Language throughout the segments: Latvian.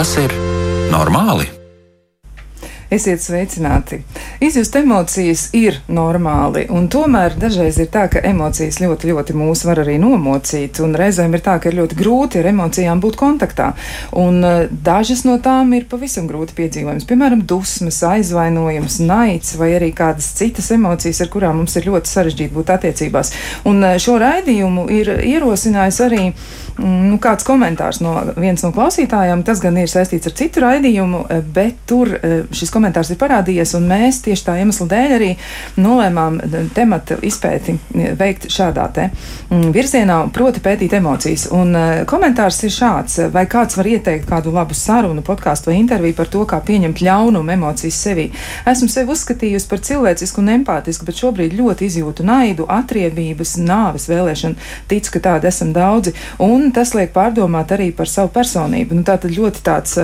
Tas ir normāli? Esiet sveicināti! Izjust emocijas ir normāli, un tomēr dažreiz ir tā, ka emocijas ļoti, ļoti mūs var arī nomocīt, un reizēm ir tā, ka ir ļoti grūti ar emocijām būt kontaktā, un uh, dažas no tām ir pavisam grūti piedzīvojams, piemēram, dusmas, aizvainojums, naids vai arī kādas citas emocijas, ar kurām mums ir ļoti sarežģīti būt attiecībās. Un uh, šo raidījumu ir ierosinājis arī nu, kāds komentārs no viens no klausītājiem, tas gan ir saistīts ar citu raidījumu, uh, bet tur šis komentārs ir parādījies, un mēs tieši tā iemesla dēļ arī nolēmām tematu izpēti veikt šādā te mm, virzienā, proti pētīt emocijas. Un komentārs ir šāds, vai kāds var ieteikt kādu labu sarunu, podkāstu vai interviju par to, kā pieņemt ļaunumu emocijas sevī. Esmu sevi uzskatījusi par cilvēcisku un empātisku, bet šobrīd ļoti izjūtu naidu, atriebības, nāves vēlēšanu. Ticu, ka tādi esam daudzi, un tas liek pārdomāt arī par savu personību. Nu, tā tad ļoti tāds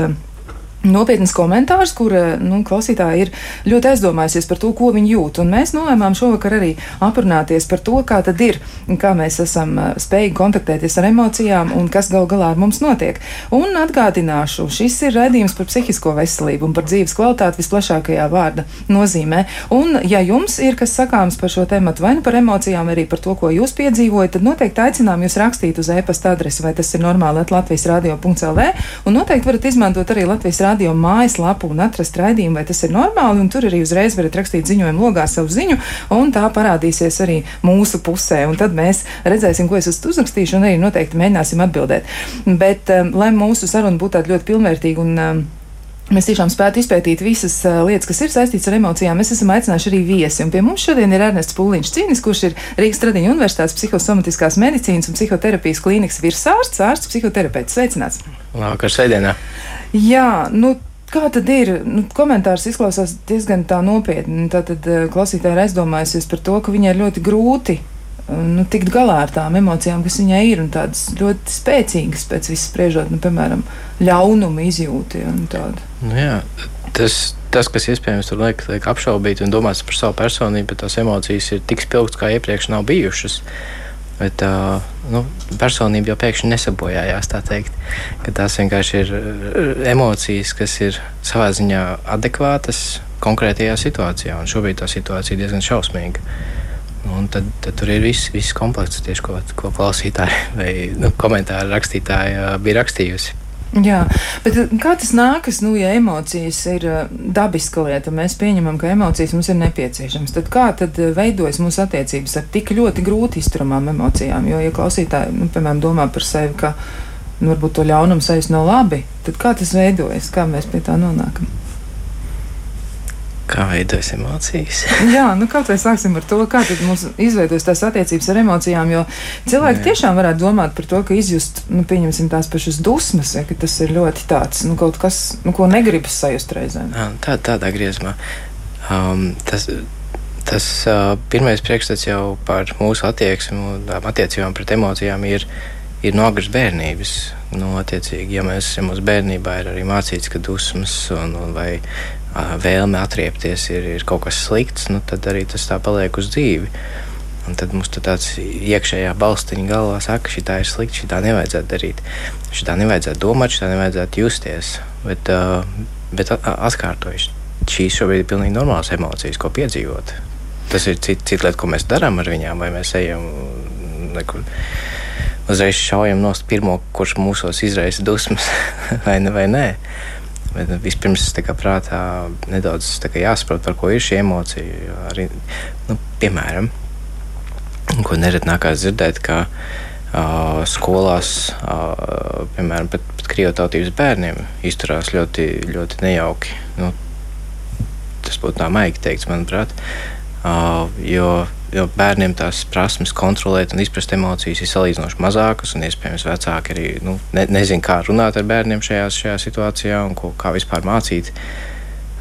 Nopietns komentārs, kur eh, nu, klausītāji ir ļoti aizdomājusies par to, ko viņi jūt. Un mēs nolēmām šovakar arī aprunāties par to, kā tad ir, kā mēs esam eh, spējīgi kontaktēties ar emocijām un kas gal galā ar mums notiek. Un atgādināšu, šis ir redzījums par psihisko veselību un par dzīves kvalitāti visplašākajā vārda nozīmē. Un, ja jums ir kas sakāms par šo tēmu, vai nu par emocijām, arī par to, ko jūs piedzīvojat, tad noteikti aicinām jūs rakstīt uz e-pasta adresi, vai tas ir normāli Latvijas radio.lv. Un noteikti varat izmantot arī Latvijas radio radio mājaslapu un atrast raidījumu, vai tas ir normāli. Tur arī uzreiz varat rakstīt ziņojumu logā savu ziņu, un tā parādīsies arī mūsu pusē. Un tad mēs redzēsim, ko es esmu uzrakstījuši, un arī noteikti mēģināsim atbildēt. Bet, um, lai mūsu saruna būtu tāda ļoti pilnvērtīga un um, Mēs tiešām spētu izpētīt visas lietas, kas ir saistītas ar emocijām. Mēs esam aicinājuši arī viesi. Un pie mums šodien ir Ernests Pūliņš Cīnis, kurš ir Rīgas Tradiņu Universitātes psihosomatiskās medicīnas un psihoterapijas klīnikas virsārsts, ārsts, psihoterapeits. Sveicināts! Labvakar, svētdienā! Jā, nu. Kā tad ir? Nu, komentārs izklausās diezgan tā nopietni. Tātad eh, klausītāji ir aizdomājusies par to, ka viņai ir ļoti grūti nu, tikt galā ar tām emocijām, kas viņai ir, un tādas ļoti spēcīgas pēc visas spriežot, nu, piemēram, ļaunuma izjūti un tādu. Nu, jā, tas, tas, kas iespējams tur liek, liek apšaubīt un domāt par savu personību, bet tās emocijas ir tik spilgtas, kā iepriekš nav bijušas. Bet uh, nu, personība jau pēkšņi nesabojājās. Tā teikt, tās vienkārši ir emocijas, kas ir savā ziņā adekvātas konkrētajā situācijā. Un šobrīd tā situācija ir diezgan šausmīga. Un tad, tad tur ir viss, viss komplekts, tieši ko, ko klausītāji vai nu, komentāru rakstītāji bija rakstījusi. Jā, bet eh, kā tas nākas, nu, ja emocijas ir eh, dabiska lieta, mēs pieņemam, ka emocijas mums ir nepieciešamas, tad kā tad veidojas mūsu attiecības ar tik ļoti grūti izturamām emocijām? Jo, ja klausītāji, nu, piemēram, domā par sevi, ka nu, varbūt to ļaunumu sajust nav labi, tad kā tas veidojas, kā mēs pie tā nonākam? Kā veidojas emocijas? Jā, nu kaut vai sāksim ar to, kā mums izveidojas tās attiecības ar emocijām. Jo cilvēki Jā. tiešām varētu domāt par to, ka izjust, nu, pieņemsim tās pašas dusmas, ja, ka tas ir ļoti tāds, nu, kaut kas, nu, ko negribas sajust reizēm. Tā, tādā griezumā. Um, tas, tas uh, pirmais priekšstats jau par mūsu attieksmi un attiecībām pret emocijām ir, ir no agras bērnības. Nu, attiecīgi, ja mēs ja mums bērnībā ir arī mācīts, ka dusmas un, un vai vēlme atriepties ir, ir kaut kas slikts, nu, tad arī tas tā paliek uz dzīvi. Un tad mums tur tāds iekšējā balstiņa galvā saka, ka šī ir slikta, šī tā nevajadzētu darīt. Šī tā nevajadzētu domāt, šī tā nevajadzētu justies. Bet, uh, bet atkārtojuši, šīs šobrīd ir pilnīgi normālas emocijas, ko piedzīvot. Tas ir cits cit lieta, ko mēs darām ar viņām, vai mēs ejam nekur. Uzreiz šaujam no pirmo, kurš mūsos izraisa dusmas, vai ne? Vai nē. Bet vispirms kā, prātā nedaudz kā, jāsaprot, par ko ir šī emocija. Arī, nu, piemēram, ko nereti nākās dzirdēt, ka uh, skolās, uh, piemēram, pat, pat krievu tautības bērniem izturās ļoti, ļoti nejauki. Nu, tas būtu tā maigi teikts, manuprāt. Uh, jo jo bērniem tās prasmes kontrolēt un izprast emocijas ir salīdzinoši mazākas, un iespējams vecāki arī nu, ne, nezina, kā runāt ar bērniem šajā, šajā situācijā un ko, kā vispār mācīt.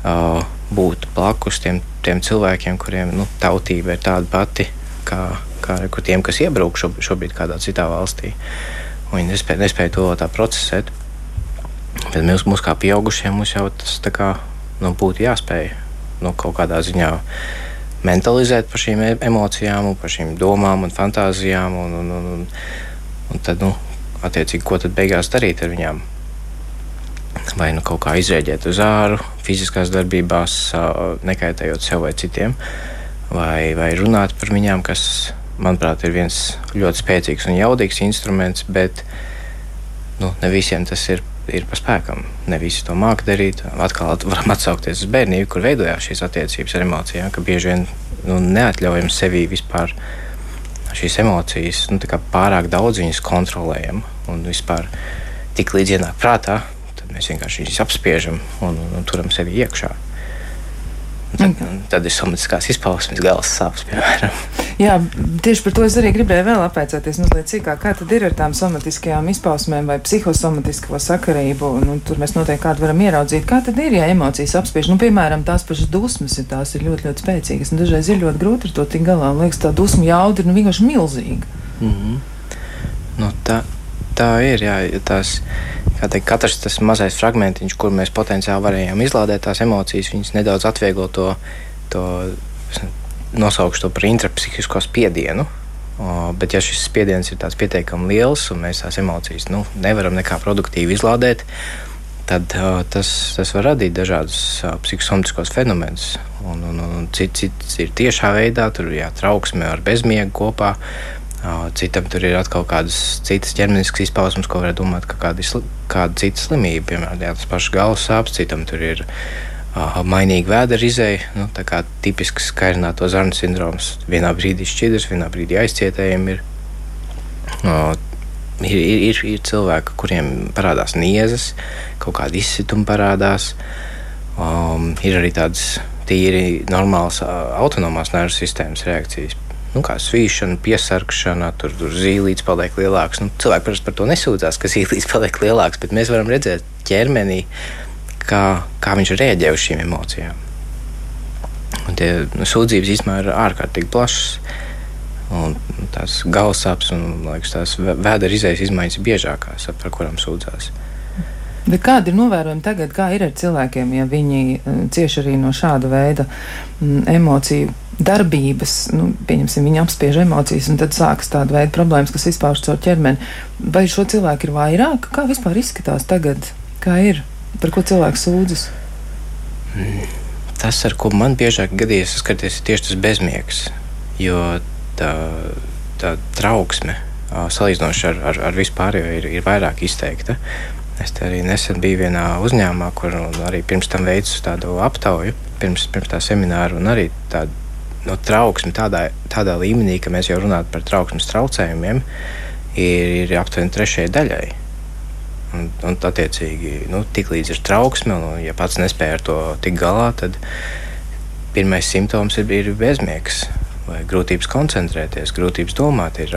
Uh, būt blakus tiem, tiem cilvēkiem, kuriem nu, tautība ir tāda pati kā, kā tiem, kas iebrauc šo, šobrīd kādā citā valstī. Viņi nespēja, nespēja to tā procesēt. Bet mums, mums kā pieaugušiem, mums jau tas kā, nu, būtu jāspēj nu, kaut kādā ziņā mentalizēt par šīm e- emocijām, par šīm domām un fantāzijām. Un, un, un, un, un tad, nu, attiecīgi, ko tad beigās darīt ar viņām? vai nu kaut kā izrēģēt uz āru, fiziskās darbībās, nekaitējot sev vai citiem, vai, vai runāt par viņām, kas, manuprāt, ir viens ļoti spēcīgs un jaudīgs instruments, bet nu, ne visiem tas ir ir pa spēkam. Ne visi to māca darīt. Atkal varam atsaukties uz bērnību, kur veidojās šīs attiecības ar emocijām, ka bieži vien nu, neatļaujam sevī vispār šīs emocijas, nu, pārāk daudz viņas kontrolējam un vispār tik līdz ienāk prātā, tad mēs vienkārši viņus apspiežam un, un, un turam sevi iekšā. Tad, tad ir somatiskās izpausmes, galvas sāpes, piemēram. Jā, tieši par to es arī gribēju vēl apēcēties mazliet cīkāk. Kā tad ir ar tām somatiskajām izpausmēm vai psihosomatisko sakarību? Nu, tur mēs noteikti kādu varam ieraudzīt. Kā tad ir, ja emocijas apspiež? Nu, piemēram, tās pašas dusmas ir, tās ir ļoti, ļoti spēcīgas. Un dažreiz ir ļoti grūti ar to tik galā. Man liekas, tā dusmu jauda ir nu, vienkārši milzīga. Mm -hmm. nu, tā, tā ir, jā, tās teikt, katrs tas mazais fragmentiņš, kur mēs potenciāli varējām izlādēt tās emocijas, viņas nedaudz atvieglo to, to nosaukšu to par intrapsihisko spiedienu. O, bet, ja šis spiediens ir pietiekami liels un mēs tās emocijas nu, nevaram nekā produktīvi izlādēt, tad o, tas, tas var radīt dažādus psihosomatiskos fenomenus. Un, un, un cits, cits ir tiešā veidā, tur ir trauksme ar bezmiegu kopā. Citam tur ir atkal kādas citas ķermeniskas izpausmes, ko varētu domāt, ka kāda, kāda cita slimība, piemēram, jā, tas pašs galvas sāpes, citam tur ir uh, mainīga vēdera izēja, nu, tā kā tipisks kairināto zarnu sindroms. Vienā brīdī šķidrs, vienā brīdī aizcietējumi ir. Uh, ir, ir, ir, ir cilvēki, kuriem parādās niezes, kaut kāda izsituma parādās. Um, ir arī tādas tīri normālas autonomās nervu sistēmas reakcijas nu, kā svīšana, piesarkšana, tur, tur zīlītes paliek lielāks. Nu, cilvēki parasti par to nesūdzās, ka zīlītes paliek lielāks, bet mēs varam redzēt ķermenī, kā, kā viņš reaģē uz šīm emocijām. Un tie nu, sūdzības īstenībā ir ārkārtīgi plašas. Un tās galvas sāpes un liekas, tās vēdera izējas izmaiņas ir biežākās, par kurām sūdzās. Bet kāda ir novērojama tagad, kā ir ar cilvēkiem, ja viņi uh, cieši arī no šāda veida mm, emociju darbības, nu, pieņemsim, viņi apspiež emocijas, un tad sākas tāda veida problēmas, kas izpaužas caur ķermeni. Vai šo cilvēku ir vairāk? Kā vispār izskatās tagad? Kā ir? Par ko cilvēks sūdzas? Tas, ar ko man biežāk gadījies saskaties, ir tieši tas bezmiegs. Jo tā, tā trauksme, salīdzinoši ar, ar, ar vispārējo, ir, ir vairāk izteikta. Es arī nesen biju vienā uzņēmumā, kur arī pirms tam veicu tādu aptauju, pirms, pirms tā semināra, un arī tādu no, trauksme tādā, tādā līmenī, ka mēs jau runājam par trauksmes traucējumiem, ir, ir aptuveni trešajai daļai. Un, un attiecīgi, nu, tik līdz ir trauksme, un ja pats nespēja ar to tikt galā, tad pirmais simptoms ir, ir bezmiegs vai grūtības koncentrēties, grūtības domāt. Ir,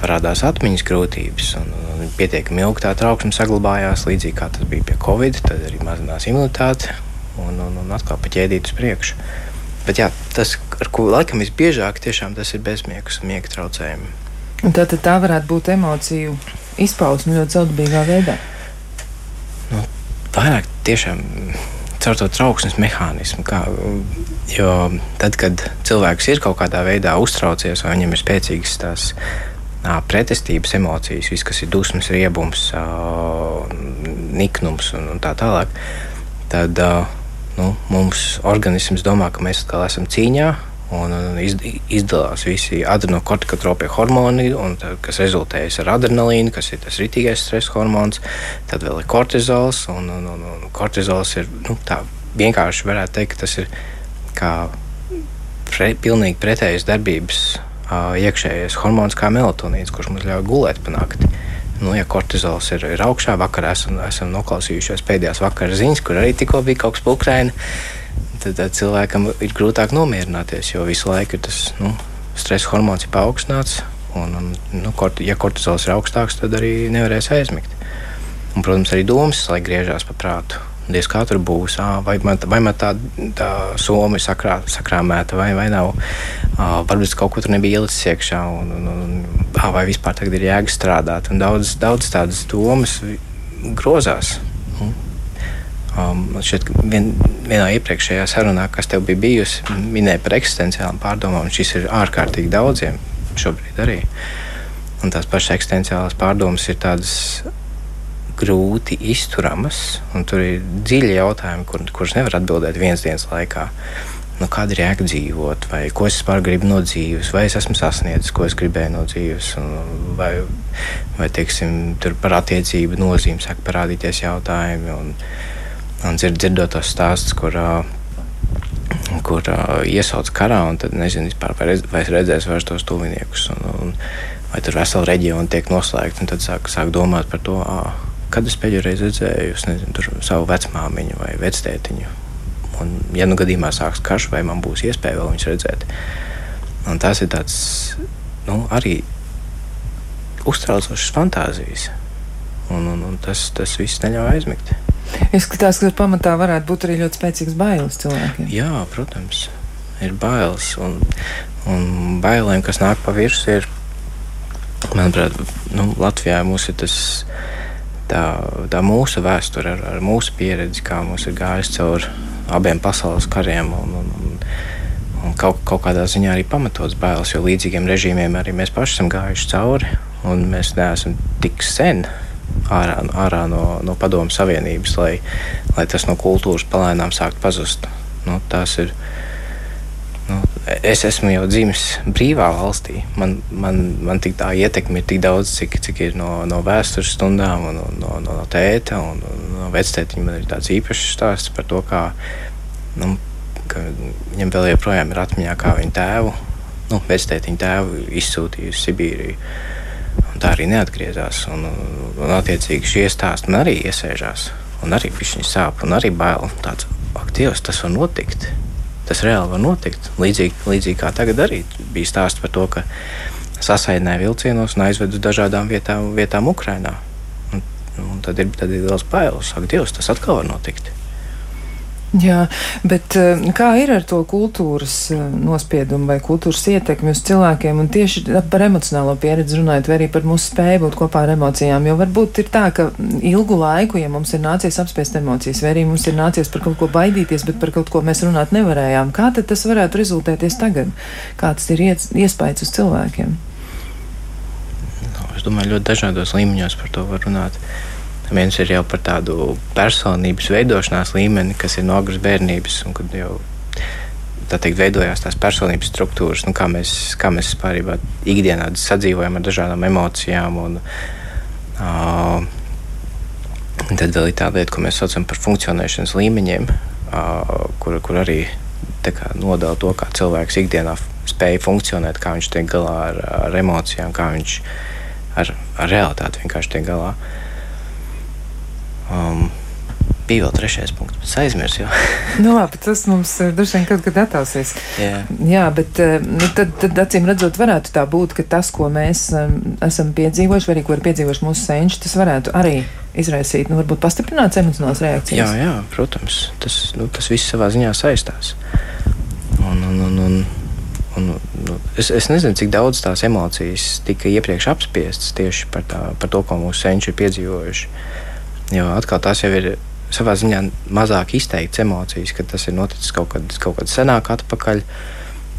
parādās atmiņas grūtības, un, un pietiekami ilgi tā trauksme saglabājās, līdzīgi kā tas bija pie Covid, tad arī mazinās imunitāte un, un, un atkal pa ķēdīt uz priekšu. Bet jā, tas, ar ko laikam visbiežāk, tiešām tas ir bezmiegs un miega traucējumi. Un tā, tā varētu būt emociju izpausme ļoti zaudīgā veidā. Nu, vairāk tiešām caur to trauksmes mehānismu. Kā, jo tad, kad cilvēks ir kaut kādā veidā uztraucies, vai viņam ir spēcīgas tās pretestības emocijas, viss, kas ir dusmas, riebums, niknums un, un tā tālāk, tad nu, mums organisms domā, ka mēs atkal esam cīņā. Un izdalās visi adrenokortikotropie hormoni, tā, kas rezultējas ar adrenalīnu, kas ir tas ritīgais stresa hormons. Tad vēl ir kortizols. Un, un, un, un kortizols ir nu, tā vienkārši varētu teikt, ka tas ir kā pre, pilnīgi pretējas darbības iekšējais hormons kā melatonīns, kurš mums ļauj gulēt pa nakti. Nu, ja kortizols ir, ir augšā, vakarā esam, esam noklausījušies pēdējās vakara ziņas, kur arī tikko bija kaut kas pukraini, tad, tad cilvēkam ir grūtāk nomierināties, jo visu laiku tas nu, stresa hormons ir paaugstināts. Un, un, nu, kort, ja kortizols ir augstāks, tad arī nevarēs aizmigt. Un, protams, arī domas laik griežās pa prātu. Diez kā tur būs, à, vai man, vai man tā, tā soma ir sakrā, sakrāmēta, vai, vai nav. À, varbūt kaut ko tur nebija ielicis iekšā, un, un, un à, vai vispār tagad ir jēga strādāt. Un daudz, daudz tādas domas grozās. Um, ka vien, vienā iepriekšējā sarunā, kas tev bija bijusi, minēja par eksistenciālām pārdomām, šis ir ārkārtīgi daudziem šobrīd arī. Un tās pašas eksistenciālās pārdomas ir tādas grūti izturamas, un tur ir dziļi jautājumi, kur, kurus nevar atbildēt viens dienas laikā. Nu, kāda ir jēga dzīvot, vai ko es vispār gribu no dzīves, vai es esmu sasniedzis, ko es gribēju no dzīves, vai, vai teiksim, tur par attiecību nozīmi sāk parādīties jautājumi. Un, un dzird, dzirdot tos stāstus, kur, kur iesauc karā, un tad nezinu, vispār, vai, vai es redzēšu vairs tos tuviniekus. Un, un, vai tur vesela reģiona tiek noslēgta, un tad sāk, sāk domāt par to, à, kad es pēdējo reizi redzēju nezinu, savu vecmāmiņu vai vectētiņu. Un, ja nu gadījumā sāks karš, vai man būs iespēja vēl viņus redzēt. Un tas ir tāds nu, arī uztraucošs fantāzijas. Un, un, un tas, tas viss neļauj aizmigt. Izskatās, ka pamatā varētu būt arī ļoti spēcīgs bailes cilvēkiem. Jā, protams, ir bailes. Un, un bailēm, kas nāk pa virsmu, ir Manuprāt, nu, Latvijā mums ir tas, tā, tā mūsu vēsture ar, ar mūsu pieredzi, kā mums ir gājis cauri abiem pasaules kariem. Un, un, un, un kaut, kaut kādā ziņā arī pamatots bailes, jo līdzīgiem režīmiem arī mēs paši esam gājuši cauri. Mēs neesam tik sen ārā, ārā no, no Padomu Savienības, lai, lai tas no kultūras palēnām sāktu pazust. Nu, tās ir es esmu jau dzimis brīvā valstī. Man, man, man tik tā ietekme ir tik daudz, cik, cik ir no, no vēstures stundām, un, no, no, no tēta un no vectētiņa. Man ir tāds īpašs stāsts par to, kā nu, viņam vēl joprojām ir atmiņā, kā viņa tēvu, nu, vectētiņa tēvu izsūtīja uz Sibīriju. Un tā arī neatgriezās. Un, un, attiecīgi šie stāsti man arī iesēžās. Un arī viņa sāp, un arī bail. Tāds, ak, Dievs, tas var notikt tas reāli var notikt. Līdzīgi, līdzīgi kā tagad arī bija stāsts par to, ka sasaidināja vilcienos un aizved uz dažādām vietām, vietām Ukrajinā. Un, un tad ir, tad ir liels bailes, ka Dievs tas atkal var notikt. Jā, bet eh, kā ir ar to kultūras eh, nospiedumu vai kultūras ietekmi uz cilvēkiem un tieši par emocionālo pieredzi runājot, vai arī par mūsu spēju būt kopā ar emocijām? Jo varbūt ir tā, ka ilgu laiku, ja mums ir nācies apspiest emocijas, vai arī mums ir nācies par kaut ko baidīties, bet par kaut ko mēs runāt nevarējām, kā tad tas varētu rezultēties tagad? Kāds ir iespējas uz cilvēkiem? No, es domāju, ļoti dažādos līmeņos par to var runāt. Viens ir jau par tādu personības veidošanās līmeni, kas ir no agras bērnības, un kad jau tā teikt, veidojās tās personības struktūras, nu, kā mēs, kā mēs pārībā ikdienā sadzīvojam ar dažādām emocijām. Un, uh, tad vēl ir tā lieta, ko mēs saucam par funkcionēšanas līmeņiem, uh, kur, kur arī kā, nodala to, kā cilvēks ikdienā spēja funkcionēt, kā viņš tiek galā ar, ar emocijām, kā viņš ar, ar realitāti vienkārši tiek galā. Uh, Um, bija vēl trešais punkts, bet es aizmirsu. nu, labi, tas mums uh, droši vien kaut kad attausies. Jā, Jā bet uh, nu, tad, tad acīm redzot, varētu tā būt, ka tas, ko mēs um, esam piedzīvojuši, vai arī ko ir piedzīvojuši mūsu senči, tas varētu arī izraisīt, nu, varbūt pastiprināt emocionālas reakcijas. Jā, jā, protams, tas, nu, tas viss savā ziņā saistās. Un, un, un, un, un, nu, es, es nezinu, cik daudz tās emocijas tika iepriekš apspiestas tieši par, tā, par to, ko mūsu senči ir piedzīvojuši. Jo atkal tās jau ir savā ziņā mazāk izteikts emocijas, kad tas ir noticis kaut kad, kaut kad senāk atpakaļ.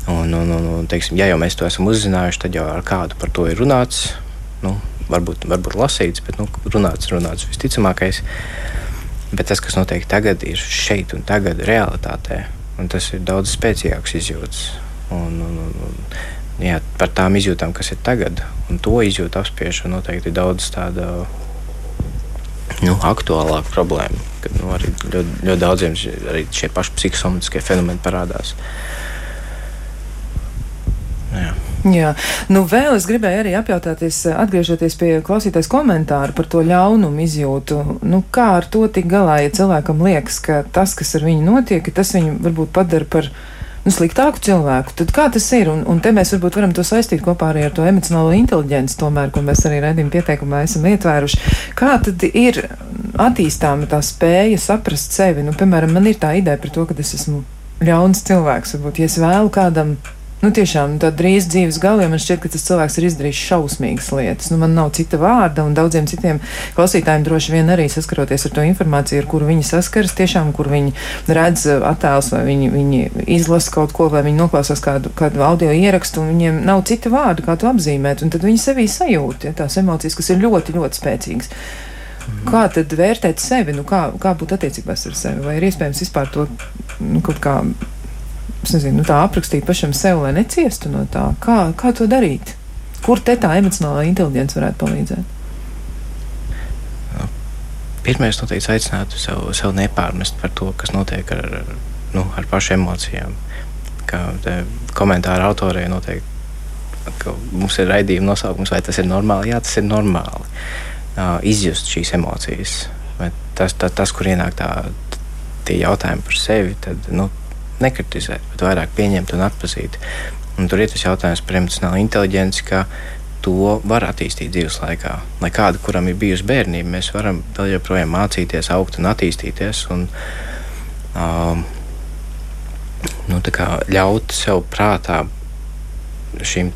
Un, un, un, un, teiksim, ja jau mēs to esam uzzinājuši, tad jau ar kādu par to ir runāts. Nu, varbūt, varbūt lasīts, bet nu, runāts, runāts visticamākais. Bet tas, kas notiek tagad, ir šeit un tagad, realitātē. Un tas ir daudz spēcīgāks izjūts. Un, un, un, un, jā, par tām izjūtām, kas ir tagad, un to izjūtu apspiešana noteikti ir daudz tāda nu, aktuālāka problēma. Kad nu, arī ļoti, ļoti daudziem arī šie paši psihosomatiskie fenomeni parādās. Jā. Jā, nu vēl es gribēju arī apjautāties, atgriežoties pie klausītājas komentāru par to ļaunumu izjūtu. Nu, kā ar to tik galā, ja cilvēkam liekas, ka tas, kas ar viņu notiek, tas viņu varbūt padara par viņu nu, sliktāku cilvēku. Tad kā tas ir? Un, un te mēs varbūt varam to saistīt kopā arī ar to emocionālo inteliģenci, tomēr, ko mēs arī redzam pieteikumā esam ietvēruši. Kā tad ir attīstāma tā spēja saprast sevi? Nu, piemēram, man ir tā ideja par to, ka es esmu ļauns cilvēks. Varbūt, ja es vēlu kādam Nu, tiešām drīz dzīves galā, man šķiet, ka tas cilvēks ir izdarījis šausmīgas lietas. Nu, man nav cita vārda, un daudziem citiem klausītājiem droši vien arī saskaroties ar to informāciju, ar kuru viņi saskaras, tiešām, kur viņi redz uh, attēlus, vai viņi, viņi izlasa kaut ko, vai viņi noklausās kādu, kādu audio ierakstu, un viņiem nav cita vārda, kā to apzīmēt, un tad viņi sevī sajūt ja, tās emocijas, kas ir ļoti, ļoti spēcīgas. Kā tad vērtēt sevi? Nu, kā, kā būt attiecībās ar sevi? Vai ir iespējams vispār to nu, kaut kā nezinu, nu, tā aprakstīt pašam sev, lai neciestu no tā? Kā, kā to darīt? Kur te tā emocionālā inteligence varētu palīdzēt? Pirmais noteikti aicinātu sev, sev nepārmest par to, kas notiek ar, nu, ar pašu emocijām. Kā komentāra autorei noteikti mums ir raidījuma nosaukums, vai tas ir normāli? Jā, tas ir normāli. Uh, izjust šīs emocijas. Tas, tas, tas, kur ienāk tā, tie jautājumi par sevi, tad nu, nekritizēt, bet vairāk pieņemt un atpazīt. Un tur ir tas jautājums par emocionālu inteligenci, ka to var attīstīt dzīves laikā. Lai kāda, kuram ir bijusi bērnība, mēs varam vēl joprojām mācīties, augt un attīstīties. Un, um, nu, ļaut sev prātā šīm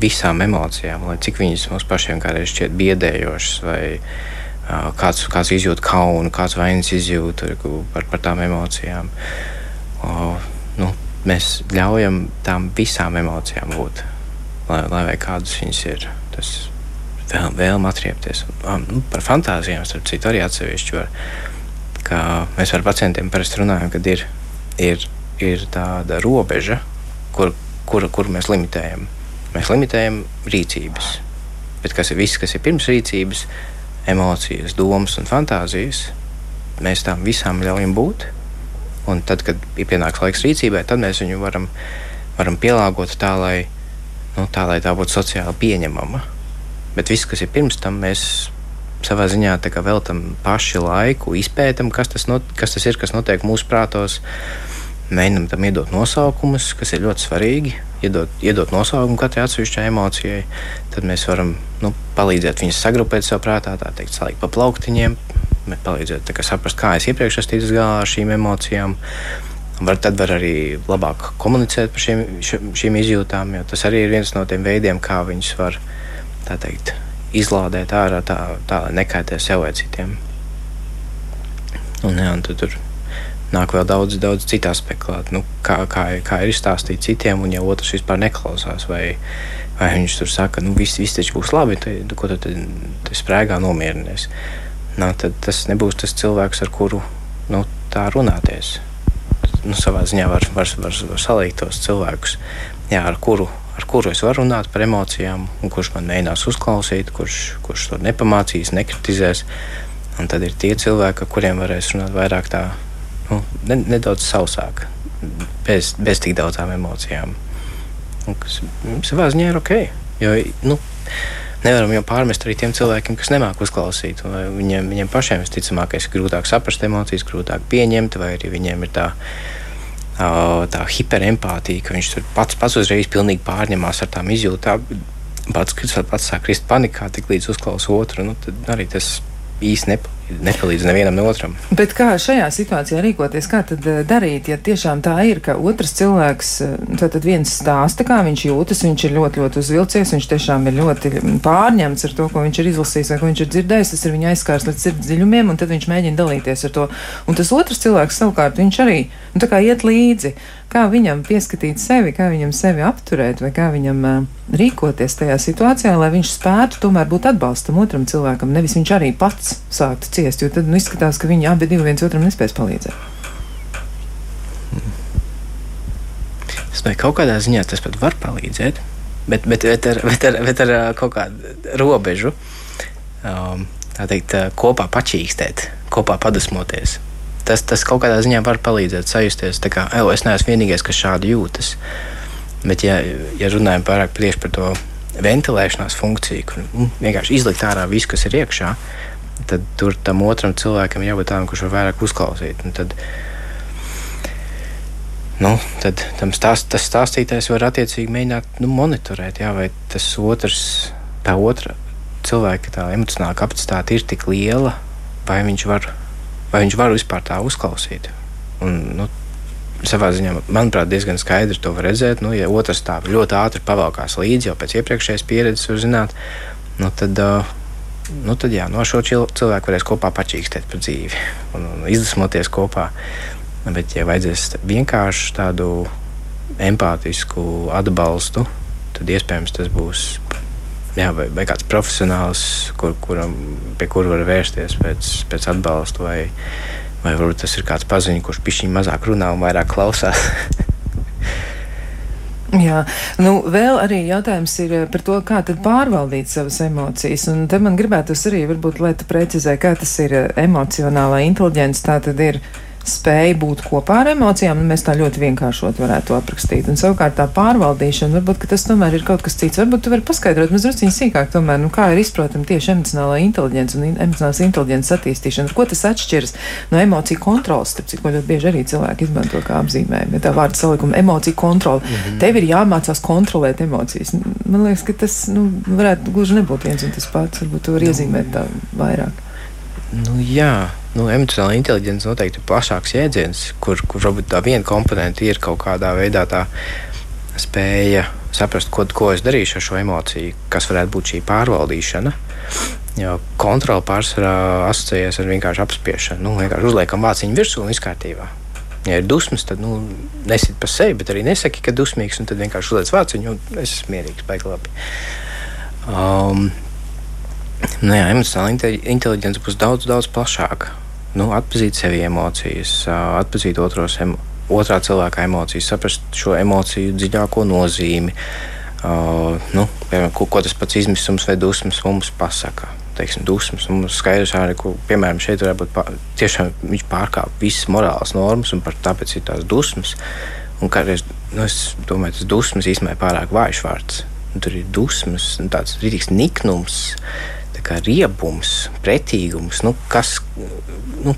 visām emocijām, lai cik viņas mums pašiem kādreiz šķiet biedējošas, vai uh, kāds, kāds izjūt kaunu, kāds vainas izjūta par, par tām emocijām. Uh, nu, mēs ļaujam tām visām emocijām būt, lai, lai kādas viņas ir. Tas vēl, vēlme atriepties. Un, nu, par fantāzijām, starp citu, arī atsevišķi var. Mēs ar pacientiem parasti runājam, kad ir, ir, ir tāda robeža, kur kuru, kuru mēs limitējam. Mēs limitējam rīcības. Bet kas ir viss, kas ir pirms rīcības, emocijas, domas un fantāzijas, mēs tam visām ļaujam būt. Un tad, kad ir pienāks laiks rīcībai, tad mēs viņu varam, varam pielāgot tā, lai, nu, tā, lai tā būtu sociāli pieņemama. Bet viss, kas ir pirms tam, mēs savā ziņā veltam paši laiku, izpētam, kas tas, not, kas tas ir, kas notiek mūsu prātos mēģinam tam iedot nosaukumus, kas ir ļoti svarīgi. Iedot, iedot nosaukumu katrai atsevišķai emocijai, tad mēs varam nu, palīdzēt viņus sagrupēt savā prātā, tā teikt, salikt pa plauktiņiem, palīdzēt saprast, kā es iepriekš esmu ticis galā ar šīm emocijām. Var, tad var arī labāk komunicēt par šīm, šīm izjūtām, jo tas arī ir viens no tiem veidiem, kā viņus var teikt, izlādēt ārā, tā, tā lai nekaitē sev vai citiem. Un, jā, un tur nāk vēl daudz, daudz citu aspektu klāt. Nu, kā, kā, kā ir izstāstīt citiem, un ja otrs vispār neklausās, vai, vai viņš tur saka, nu viss, viss taču būs labi, tad ko tu sprēgā nomierinies. Nā, tad tas nebūs tas cilvēks, ar kuru nu, tā runāties. Nu, savā ziņā var, var, var, var salikt tos cilvēkus, jā, ar, kuru, ar kuru es varu runāt par emocijām, kurš man mēģinās uzklausīt, kurš, kurš to nepamācīs, nekritizēs. Un tad ir tie cilvēki, ar kuriem varēs runāt vairāk tā nu, ne, nedaudz sausāk, bez, bez tik daudzām emocijām. Un, kas savā ziņā ir ok. Jo, nu, nevaram jau pārmest arī tiem cilvēkiem, kas nemāk uzklausīt. Viņiem, viņiem pašiem visticamāk ir grūtāk saprast emocijas, grūtāk pieņemt, vai arī viņiem ir tā. Tā hiperempātija, ka viņš tur pats, pats uzreiz pārņemās ar tām izjūtām. Pats, pats sāk krist panikā, tik līdz uzklausa otru. Nu, tad arī tas īsti nepalīdz nepalīdz nevienam ne otram. Bet kā šajā situācijā rīkoties, kā tad eh, darīt, ja tiešām tā ir, ka otrs cilvēks, eh, tad viens stāsta, kā viņš jūtas, viņš ir ļoti, ļoti uzvilcies, viņš tiešām ir ļoti pārņemts ar to, ko viņš ir izlasījis vai ko viņš ir dzirdējis, tas ir viņa aizskārs līdz sirds dziļumiem, un tad viņš mēģina dalīties ar to. Un tas otrs cilvēks savukārt, viņš arī, nu tā kā iet līdzi kā viņam pieskatīt sevi, kā viņam sevi apturēt, vai kā viņam uh, rīkoties tajā situācijā, lai viņš spētu tomēr būt atbalstam otram cilvēkam, nevis viņš arī pats sāktu ciest, jo tad nu, izskatās, ka viņi abi divi viens otram nespēs palīdzēt. Es domāju, kaut kādā ziņā tas pat var palīdzēt, bet, bet, bet, ar, bet, ar, bet ar kaut kādu robežu. Um, tā teikt, kopā pačīkstēt, kopā padusmoties tas, tas kaut kādā ziņā var palīdzēt sajusties, ka es neesmu vienīgais, kas šādi jūtas. Bet, ja, ja runājam pārāk tieši par to ventilēšanās funkciju, kur nu, vienkārši izlikt ārā visu, kas ir iekšā, tad tur tam otram cilvēkam jābūt tādam, kurš var vairāk uzklausīt. Un tad, nu, tad stāst, tas stāstītājs var attiecīgi mēģināt nu, monitorēt, jā, vai tas otrs, tā otra cilvēka tā emocionāla kapacitāte ir tik liela, vai viņš var vai viņš var vispār tā uzklausīt. Un, nu, savā ziņā, manuprāt, diezgan skaidri to var redzēt. Nu, ja otrs tā ļoti ātri pavalkās līdzi, jau pēc iepriekšējās pieredzes var zināt, nu, tad, uh, nu, tad jā, no šo cilvēku varēs kopā pačīkstēt par dzīvi un, un izdvesmoties kopā. Bet, ja vajadzēs vienkārši tādu empātisku atbalstu, tad iespējams tas būs jā, vai, vai kāds profesionāls, kur, kuram, pie kura var vērsties pēc, pēc atbalsta, vai, vai varbūt tas ir kāds paziņš, kurš pišķiņi mazāk runā un vairāk klausās. Jā, nu, vēl arī jautājums ir eh, par to, kā tad pārvaldīt savas emocijas. Un te man gribētos arī, varbūt, lai tu precizē, kā tas ir eh, emocionālā inteliģence, tā tad ir spēja būt kopā ar emocijām, un mēs tā ļoti vienkāršot varētu aprakstīt. Un savukārt tā pārvaldīšana, varbūt tas tomēr ir kaut kas cits. Varbūt tu vari paskaidrot mazliet sīkāk, tomēr, nu, kā ir izprotama tieši emocionālā inteliģence un emocionālās inteliģences attīstīšana. Ko tas atšķiras no emociju kontrolas, starp citu, ko ļoti bieži arī cilvēki izmanto kā apzīmējumu. Ja tā vārda salikuma emociju kontrola. Mm -hmm. Tev ir jāmācās kontrolēt emocijas. Man liekas, ka tas nu, varētu gluži nebūt viens un tas pats. Varbūt tu vari iezīmēt tā vairāk. Nu, jā, nu, emocionāla inteligence noteikti ir plašāks jēdziens, kur, kur varbūt tā viena komponente ir kaut kādā veidā tā spēja saprast, ko, ko es darīšu ar šo emociju, kas varētu būt šī pārvaldīšana. Jo kontrole pārsvarā asociējas ar vienkārši apspiešanu. Nu, vienkārši uzliekam vāciņu virsū un viss kārtībā. Ja ir dusmas, tad nu, nesit pa sevi, bet arī nesaki, ka dusmīgs, un tad vienkārši uzliec vāciņu un es esmu mierīgs, baigi labi. Um, nu jā, emocionāla inteliģence būs daudz, daudz plašāka nu, atpazīt sevi emocijas, atpazīt otros, em, otrā cilvēka emocijas, saprast šo emociju dziļāko nozīmi. Uh, nu, piemēram, ko, ko tas pats izmisums vai dusmas mums pasaka. Teiksim, dusmas mums skaidrs arī, ka, piemēram, šeit varētu būt pār, tiešām viņš pārkāpj visas morālas normas, un tāpēc ir tās dusmas. Un kādreiz, nu, es domāju, tas dusmas īstenībā ir pārāk vājš vārds. Un tur ir dusmas, tāds rītīgs niknums, kā riebums, pretīgums, nu, kas nu,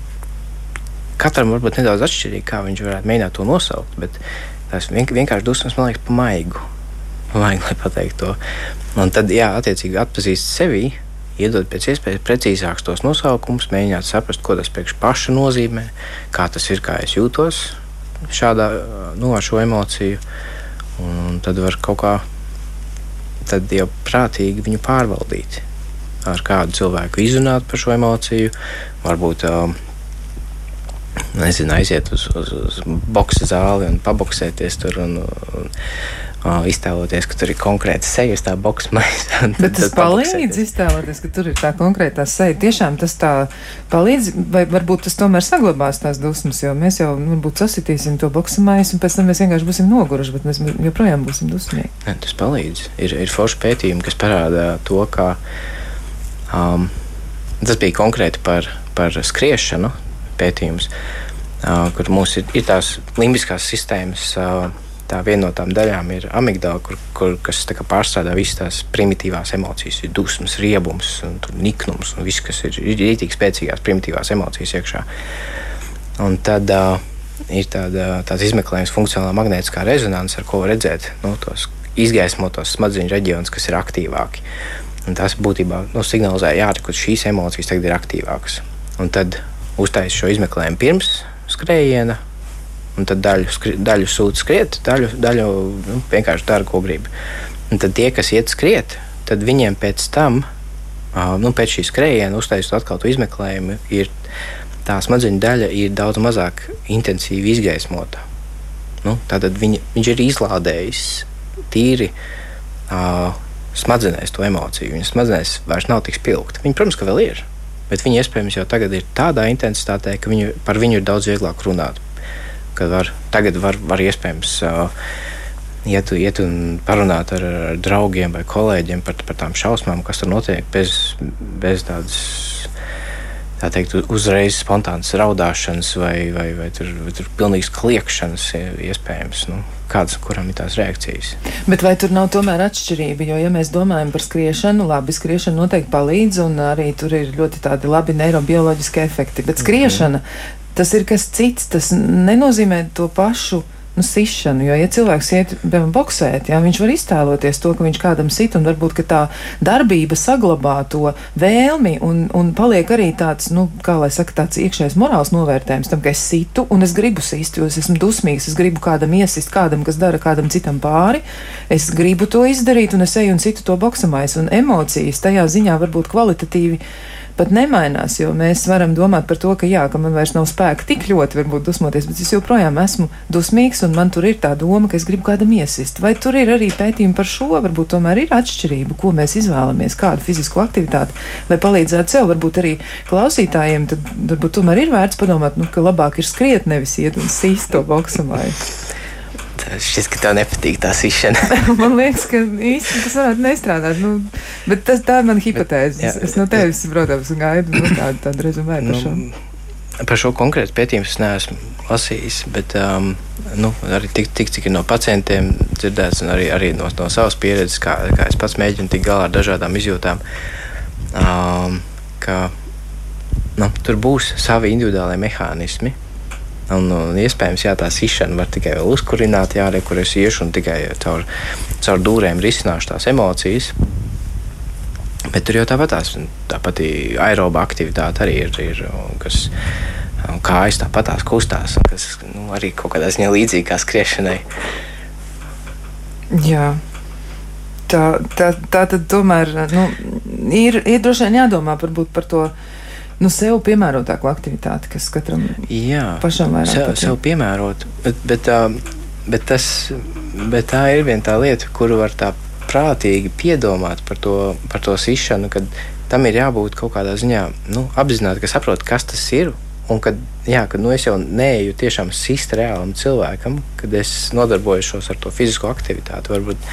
katram varbūt nedaudz atšķirīgi, kā viņš varētu mēģināt to nosaukt. Bet tas vien, vienkārši dusmas man liekas pa maigu. Maigu, lai pateiktu to. Un tad, jā, attiecīgi atpazīst sevi, iedot pēc iespējas precīzākus tos nosaukumus, mēģināt saprast, ko tas priekš paša nozīmē, kā tas ir, kā es jūtos šādā, nu, ar šo emociju. Un, un tad var kaut kā tad jau prātīgi viņu pārvaldīt ar kādu cilvēku izrunāt par šo emociju, varbūt um, nezinu, aiziet uz, uz, uz boxe zāli un paboksēties tur. Un, un, Uh, iztēloties, ka tur ir konkrēta seja uz tā boxe maisa. Bet tas palīdz iztēloties, ka tur ir tā konkrētā seja. Tiešām tas tā palīdz, vai varbūt tas tomēr saglabās tās dusmas, jo mēs jau nu, varbūt sasitīsim to boxe maisu un pēc tam mēs vienkārši būsim noguruši, bet mēs joprojām būsim dusmīgi. Ne, tas palīdz. Ir, ir forši pētījumi, kas parāda to, ka Um, tas bija konkrēti par, par skriešanu pētījums, uh, kur mums ir, ir tās limbiskās sistēmas. Uh, tā viena no tām daļām ir amigdāla, kur, kur, kas pārstrādā visas tās primitīvās emocijas, ir dusmas, riebums, un niknums un viss, kas ir rītīgi spēcīgās primitīvās emocijas iekšā. Un tad uh, ir tāda, tāds izmeklējums funkcionālā magnētiskā rezonance, ar ko redzēt nu, tos izgaismotos smadzeņu reģionus, kas ir aktīvāki. Un tas būtībā nu, signalizē, jā, ka šīs emocijas tagad ir aktīvākas. Un tad uztaisīt šo izmeklējumu pirms skrējiena, un tad daļu, skri, daļu sūta skriet, daļu, daļu nu, vienkārši dara, ko grib. Un tad tie, kas iet skriet, tad viņiem pēc tam, nu, pēc šī skrējiena, uztaisīt atkal to izmeklējumu, ir tā smadzeņu daļa ir daudz mazāk intensīvi izgaismota. Nu, tātad viņa, viņš ir izlādējis tīri. Uh, smadzenēs to emociju. Viņas smadzenēs vairs nav tik spilgta. Viņa, protams, ka vēl ir, bet viņa iespējams jau tagad ir tādā intensitātē, ka viņu, par viņu ir daudz vieglāk runāt. Kad var, tagad var, var iespējams uh, iet, iet un parunāt ar, ar draugiem vai kolēģiem par, par tām šausmām, kas tur notiek bez, bez tādas tā teikt, uzreiz spontānas raudāšanas vai, vai, vai, tur, vai tur pilnīgas kliekšanas iespējams. Nu, kādas, kuram ir tās reakcijas. Bet vai tur nav tomēr atšķirība? Jo, ja mēs domājam par skriešanu, labi, skriešana noteikti palīdz, un arī tur ir ļoti tādi labi neirobioloģiski efekti. Bet skriešana, mm -hmm. tas ir kas cits, tas nenozīmē to pašu nu, sišanu. Jo, ja cilvēks iet, piemēram, boxēt, jā, viņš var iztēloties to, ka viņš kādam sit, un varbūt tā darbība saglabā to vēlmi, un, un paliek arī tāds, nu, kā lai saka, tāds iekšējais morāls novērtējums tam, ka es situ, un es gribu sist, jo es esmu dusmīgs, es gribu kādam iesist, kādam, kas dara kādam citam pāri, es gribu to izdarīt, un es eju un citu to boksamais, un emocijas tajā ziņā var būt kvalitatīvi pat nemainās, jo mēs varam domāt par to, ka jā, ka man vairs nav spēka tik ļoti varbūt dusmoties, bet es joprojām esmu dusmīgs un man tur ir tā doma, ka es gribu kādam iesist. Vai tur ir arī pētījumi par šo, varbūt tomēr ir atšķirība, ko mēs izvēlamies, kādu fizisko aktivitāti, lai palīdzētu sev, varbūt arī klausītājiem, tad varbūt tomēr ir vērts padomāt, nu, ka labāk ir skriet, nevis iet un sīst to boksumai. Šķiet, ka tev nepatīk tā sišana. man liekas, ka īsti tas varētu nestrādāt. Nu, bet tas, tā ir mana hipotēze. Bet, jā, es no tevis, protams, gaidu nu, tādu, tādu rezumē par nu, šo. Par šo konkrētu pētījumu es neesmu lasījis, bet um, nu, arī tik, tik, cik ir no pacientiem dzirdēts, un arī, arī no, no savas pieredzes, kā, kā es pats mēģinu tikt galā ar dažādām izjūtām, um, ka nu, tur būs savi individuālie mehānismi Un, un iespējams, jā, tā sišana var tikai vēl uzkurināt, jā, re, kur es iešu un tikai caur, caur dūrēm risināšu tās emocijas. Bet tur jau tāpat tās, tāpat aeroba aktivitāte arī ir, ir kas kājas tāpat tās kustās, kas nu, arī kaut kādā ziņā līdzīga kā skriešanai. Jā. Tā, tā, tā tad tomēr nu, ir, ir droši vien jādomā par to nu, sev piemērotāku aktivitāti, kas katram Jā, pašam vairāk sev, sev piemērot. Bet, bet, bet, tas, bet tā ir viena tā lieta, kuru var tā prātīgi piedomāt par to, par to sišanu, kad tam ir jābūt kaut kādā ziņā nu, apzināti, ka saprot, kas tas ir. Un kad, jā, kad nu, es jau neeju tiešām sist reālam cilvēkam, kad es nodarbojos ar to fizisko aktivitāti, varbūt,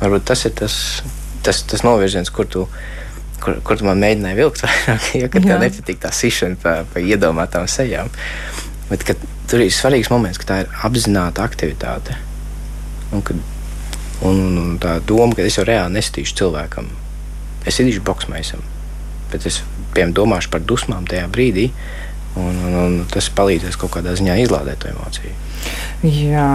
varbūt tas ir tas, tas, tas novirziens, kur tu esi kur, kur man mēģināji vilkt vairāk, ja tev nepatīk tā sišana pa, pa iedomātām sejām. Bet tur ir svarīgs moments, ka tā ir apzināta aktivitāte. Un, kad, un, un, un tā doma, ka es jau reāli nestīšu cilvēkam. Es idīšu boxmaisam, bet es piemēram domāšu par dusmām tajā brīdī, un, un, un tas palīdzēs kaut kādā ziņā izlādēt to emociju. Jā,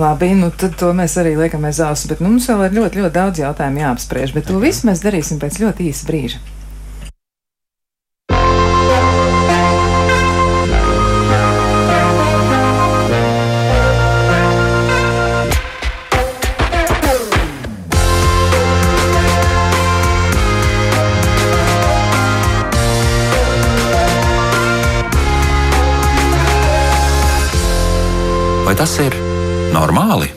labi, nu tad to mēs arī liekam aiz auss, bet nu, mums vēl ir ļoti, ļoti daudz jautājumu jāapspriež, bet to visu mēs darīsim pēc ļoti īsa brīža. Tas ir normāli?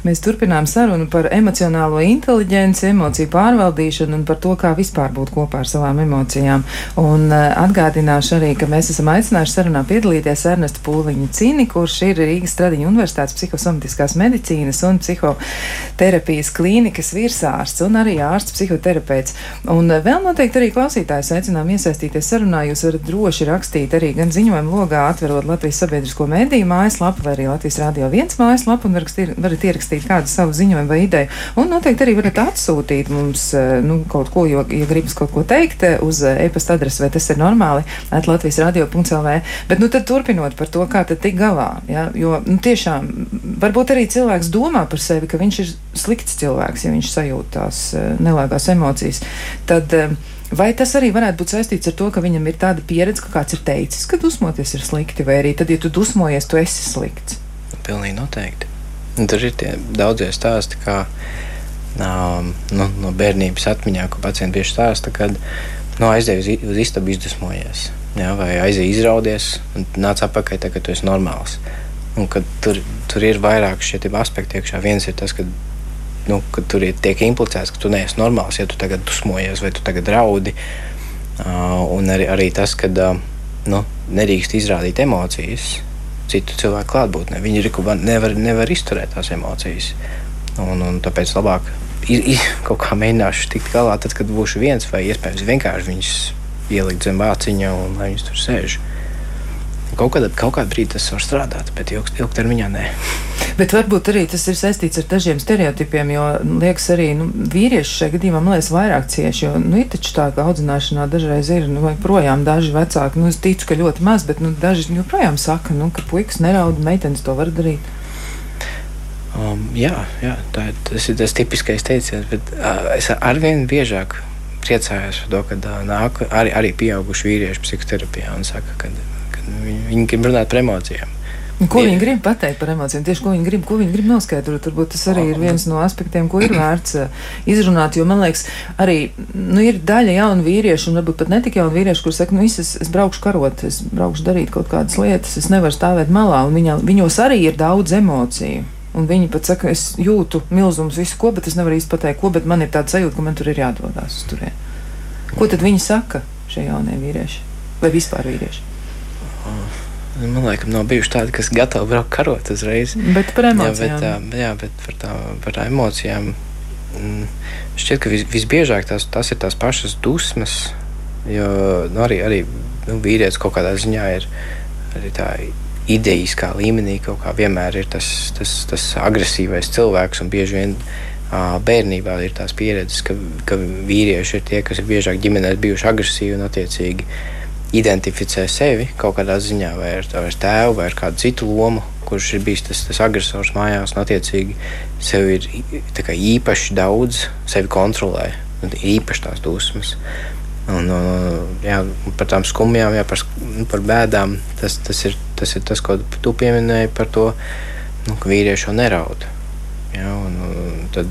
Mēs turpinām sarunu par emocionālo inteliģenci, emociju pārvaldīšanu un par to, kā vispār būt kopā ar savām emocijām. Un uh, atgādināšu arī, ka mēs esam aicinājuši sarunā piedalīties Ernestu Pūliņu Cini, kurš ir Rīgas Tradiņu Universitātes psihosomatiskās medicīnas un psihoterapijas klīnikas virsārsts un arī ārsts psihoterapeits. Un uh, vēl noteikti arī klausītājus aicinām iesaistīties sarunā. Jūs varat droši rakstīt arī gan ziņojumu logā, atverot Latvijas sabiedrisko mēdīju mājaslapu vai arī Latvijas Rādio 1 mājaslapu un varat ierakstīt ierakstīt kādu savu ziņojumu vai ideju. Un noteikti arī varat atsūtīt mums eh, nu, kaut ko, jo, ja gribas kaut ko teikt, eh, uz eh, e-pasta adresi, vai tas ir normāli, at Latvijas radio.lv. Bet nu tad turpinot par to, kā tad tik galā. Ja? Jo nu, tiešām varbūt arī cilvēks domā par sevi, ka viņš ir slikts cilvēks, ja viņš sajūt tās nelāgās emocijas. Tad, Vai tas arī varētu būt saistīts ar to, ka viņam ir tāda pieredze, ka kāds ir teicis, ka dusmoties ir slikti, vai arī tad, ja tu dusmojies, tu esi slikts? Pilnīgi noteikti. Tur ir tie daudzie stāsti, kā um, nu, no bērnības atmiņā, ko pacienti bieži stāsta, kad nu, aizdeja uz, uz istabu izdusmojies. Jā, vai aizēja izraudies un nāca atpakaļ, tā, kad tu esi normāls. Un, tur, tur ir vairāk šie aspekti iekšā. Viens ir tas, ka nu, tur ir tiek implicēts, ka tu neesi normāls, ja tu tagad dusmojies vai tu tagad raudi. Uh, un arī, arī tas, ka uh, nu, nedrīkst izrādīt emocijas citu cilvēku klātbūtnē. Viņi ir, nevar, nevar izturēt tās emocijas. Un, un tāpēc labāk ir, ir kaut kā mēģināšu tikt galā, tad, kad būšu viens, vai iespējams vienkārši viņus ielikt zem vāciņa un lai viņus tur sēž. Kaut kādā, kaut kādā brīdī tas var strādāt, bet ilg, ilgtermiņā nē. Bet varbūt arī tas ir saistīts ar dažiem stereotipiem, jo liekas, arī nu, vīrieši šajā gadījumā liekas vairāk cieši. Jo nu, ir taču tā, ka audzināšanā dažreiz ir nu, projām daži vecāki. Nu, es ticu, ka ļoti maz, bet nu, daži joprojām saka, nu, ka puikas neraud, meitenes to var darīt. Um, jā, jā tā, tas ir tas tipiskais teiciens, bet uh, es arvien biežāk priecājos par to, ka uh, nāk arī, arī pieauguši vīrieši psihoterapijā un saka, ka Viņi, grib runāt par emocijām. Ko viņi grib pateikt par emocijām? Tieši ko viņi grib, ko viņi grib noskaidrot. Varbūt tas arī ir viens no aspektiem, ko ir vērts izrunāt. Jo man liekas, arī nu, ir daļa jaunu vīriešu, un varbūt pat ne tik jaunu vīriešu, kuriem saka, nu, es, es braukšu karot, es braukšu darīt kaut kādas lietas, es nevaru stāvēt malā. Viņa, viņos arī ir daudz emociju. Un viņi pat saka, es jūtu milzumus visu ko, bet es nevaru īsti pateikt, ko, bet man ir tāds sajūta, ka man tur ir jādodas uz turieni. Ko tad viņi saka, šie jaunie vīrieši? Vai vispār vīrieši? Man liekas, nav bijuši tādi, kas gatavi braukt karot uzreiz. Bet par emocijām. Jā, bet, jā, bet par, tā, par tā emocijām. mm, Šķiet, ka vis, visbiežāk tās, tās ir tās pašas dusmas. Jo nu, arī, arī nu, vīrietis kaut kādā ziņā ir arī tā idejiskā līmenī. Kaut kā vienmēr ir tas, tas, tas agresīvais cilvēks, un bieži vien bērnībā ir tās pieredzes, ka, ka vīrieši ir tie, kas ir biežāk ģimenēs bijuši agresīvi un attiecīgi identificē sevi kaut kādā ziņā, vai ar, ar tēvu, vai ar kādu citu lomu, kurš ir bijis tas, tas agresors mājās, un attiecīgi sev ir kā īpaši daudz, sevi kontrolē, un īpaši tās dusmas. Un, un, jā, par tām skumjām, jā, par, nu, par bēdām, tas, tas, ir, tas ir tas, ko tu pieminēji par to, nu, ka vīrieši jau neraud. Jā, un, un tad,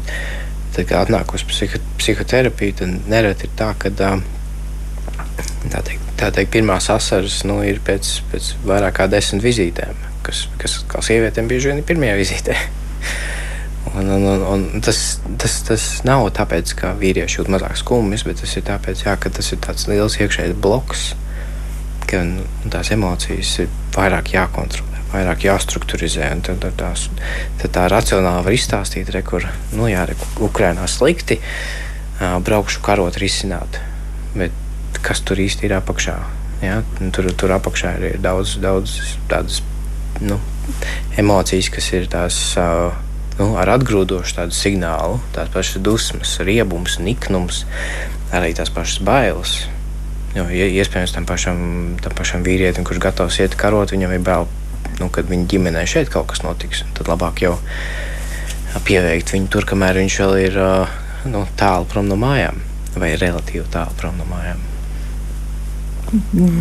tad, kad atnāk uz psiho, psihoterapiju, tad nereti ir tā, ka tā teikt, tā teikt, pirmās asaras nu, ir pēc, pēc vairāk kā desmit vizītēm, kas, kas kā sievietēm bieži vien ir pirmajā vizītē. Un, un, un, un tas, tas, tas nav tāpēc, ka vīrieši jūt mazāk skumjas, bet tas ir tāpēc, jā, ka tas ir tāds liels iekšējs bloks, ka nu, tās emocijas ir vairāk jākontrolē, vairāk jāstrukturizē. Tad, tad, tās, tad tā racionāli var izstāstīt, re, kur nu, jā, re, Ukrainā slikti, braukšu karot risināt. Bet kas tur īsti ir apakšā? Ja? Tur, tur apakšā ir daudz, daudz tādas nu, emocijas, kas ir tās. ā, Nu, ar atgrūdošu tādu signālu, tās pašas dusmas, riebums, niknums, arī tās pašas bailes. Jo, ja, iespējams, tam pašam, tam pašam vīrietim, kurš gatavs iet karot, viņam ir bail, nu, kad viņa ģimenē šeit kaut kas notiks. Tad labāk jau pieveikt viņu tur, kamēr viņš vēl ir nu, tālu prom no mājām, vai relatīvi tālu prom no mājām.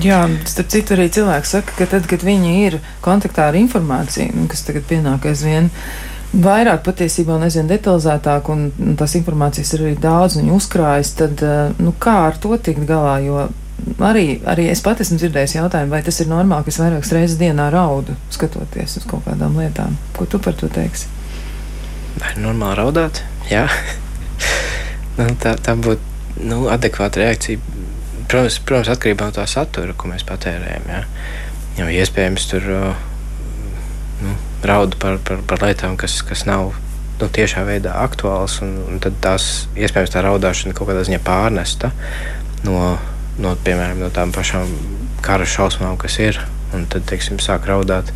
Jā, starp citu, arī cilvēki saka, ka tad, kad viņi ir kontaktā ar informāciju, nu, kas tagad pienāk aizvien vairāk patiesībā aizvien detalizētāk, un, tās informācijas ir arī daudz, viņi uzkrājas, tad eh, nu, kā ar to tikt galā? Jo arī, arī es pat esmu dzirdējis jautājumu, vai tas ir normāli, ka es vairākas reizes dienā raudu, skatoties uz kaut kādām lietām. Ko tu par to teiksi? Vai normāli raudāt? Jā, nu, tā, tā būtu nu, adekvāta reakcija. Protams, protams, atkarībā no tā satura, ko mēs patērējam. Jā. Jo iespējams tur nu, raudu par, par, par lietām, kas, kas nav nu, tiešā veidā aktuāls. Un, un tad tās iespējams tā raudāšana kaut kādā ziņā pārnesta no, no, piemēram, no tām pašām kara šausmām, kas ir. Un tad, teiksim, sāk raudāt.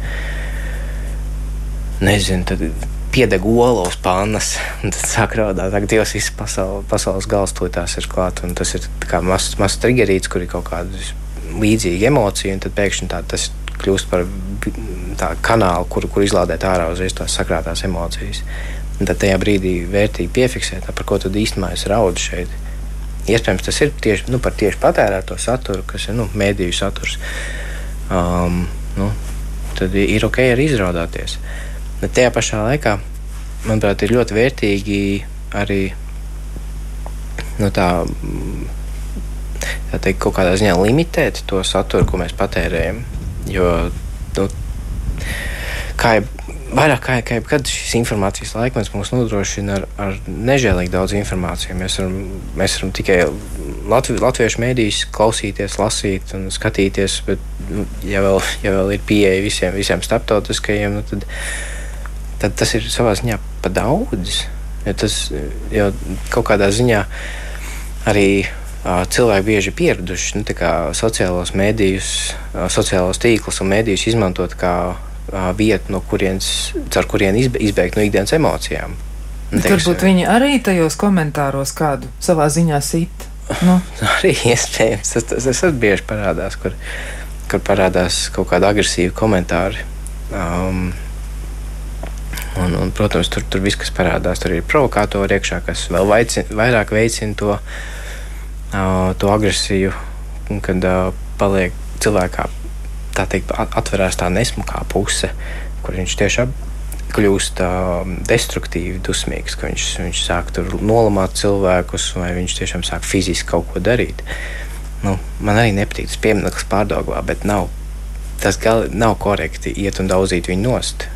Nezinu, tad piedeg olu uz pannas, un tad sāk raudāt. Ak, Dievs, viss pasaule, pasaules gals to tās ir klāt. Un tas ir mazs maz triggerīts, kur ir kaut kāda līdzīga emocija, un tad pēkšņi tā, tas kļūst par tādu kanālu, kur, kur izlādēt ārā uzreiz tās sakrātās emocijas. Un tad tajā brīdī vērtīgi piefiksēt, par ko tad īstenībā es raudu šeit. Iespējams, tas ir tieši nu, par tieši patērēto saturu, kas ir nu, mēdīju saturs. Um, nu, tad ir ok arī izraudāties. Bet tajā pašā laikā, manuprāt, ir ļoti vērtīgi arī nu, tā, tā teikt, kaut kādā ziņā limitēt to saturu, ko mēs patērējam. Jo nu, kā jau vairāk kā, kā jebkad šis informācijas laikmets mums nodrošina ar, ar nežēlīgi daudz informācijas. Mēs varam, mēs varam tikai Latvi, latviešu mēdījus klausīties, lasīt un skatīties, bet, nu, ja vēl, ja vēl ir pieeja visiem, visiem starptautiskajiem, nu, tad, tad tas ir savā ziņā pa daudz. Jo tas jo kaut kādā ziņā arī uh, cilvēki bieži pieraduši nu, sociālos mēdījus, uh, sociālos tīklus un mēdījus izmantot kā uh, vietu, no kurienes, caur kurien izbeigt no ikdienas emocijām. Nu, Bet varbūt viņi arī tajos komentāros kādu savā ziņā sit. Nu, Arī iespējams tas, tas, tas bieži parādās, kur, kur parādās kaut kādi agresīvi komentāri. Um, un, un, protams, tur, tur viss, kas parādās, tur ir provokātori iekšā, kas vēl vaicina, vairāk veicina to, uh, to agresiju, kad uh, paliek cilvēkā tā teikt, atverās tā nesmukā puse, kur viņš tiešām kļūst uh, destruktīvi, dusmīgs, ka viņš, viņš sāk nolamāt cilvēkus, vai viņš tiešām sāk fiziski kaut ko darīt. Nu, man arī nepatīk tas piemineklis pārdagvā, bet nav, tas gal, nav korekti iet un daudzīt viņu nost.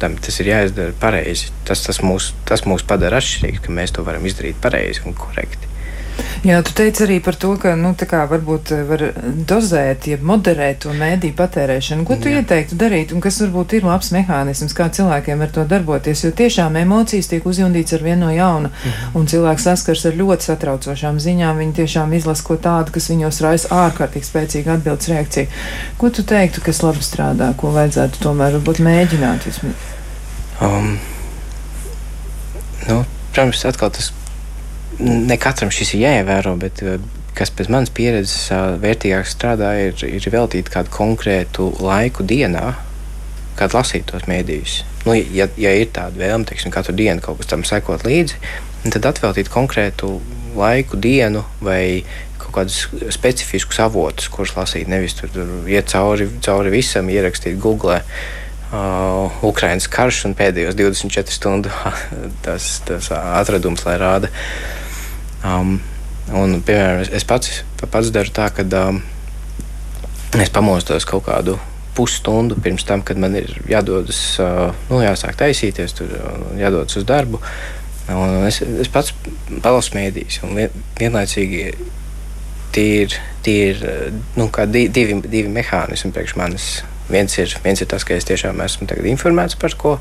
Tam, tas ir jāizdara pareizi. Tas, tas, mūs, tas mūs padara atšķirīgus, ka mēs to varam izdarīt pareizi un korekti. Jā, tu teici arī par to, ka, nu, varbūt eh, var dozēt, ja moderēt to mēdī patērēšanu. Ko tu Jā. ieteiktu darīt un kas varbūt ir labs mehānisms, kā cilvēkiem ar to darboties? Jo tiešām emocijas tiek uzjundīts ar vienu no jauna, mhm. un cilvēks saskars ar ļoti satraucošām ziņām. Viņi tiešām izlasa ko tādu, kas viņos raisa ārkārtīgi spēcīgu atbildes reakciju. Ko tu teiktu, kas labi strādā, ko vajadzētu tomēr varbūt mēģināt? Vismaz? Um, nu, protams, atkal tas ne katram šis ir jāievēro, bet eh, kas pēc manas pieredzes vērtīgāk strādā, ir, ir veltīt kādu konkrētu laiku dienā, kad lasīt tos mēdījus. Nu, ja, ja ir tāda vēlme, teiksim, katru dienu kaut kas tam sekot līdzi, tad atvēlēt konkrētu laiku, dienu vai kaut kādus specifiskus avotus, kurus lasīt. Nevis tur, tur iet cauri, cauri visam, ierakstīt Google. Uh, Ukraiņas karš un pēdējos 24 stundu tas, tas atradums, lai rāda. Uh, Um, un, piemēram, es, pats, pats daru tā, ka um, es pamostos kaut kādu pusstundu pirms tam, kad man ir jādodas, uh, nu, jāsāk taisīties, tur uh, jādodas uz darbu. Un es, es pats palasu mēdīs, un vien, vienlaicīgi tie ir nu, divi, divi mehānismi priekš manis. Viens ir, viens ir tas, ka es tiešām esmu informēts par, ko,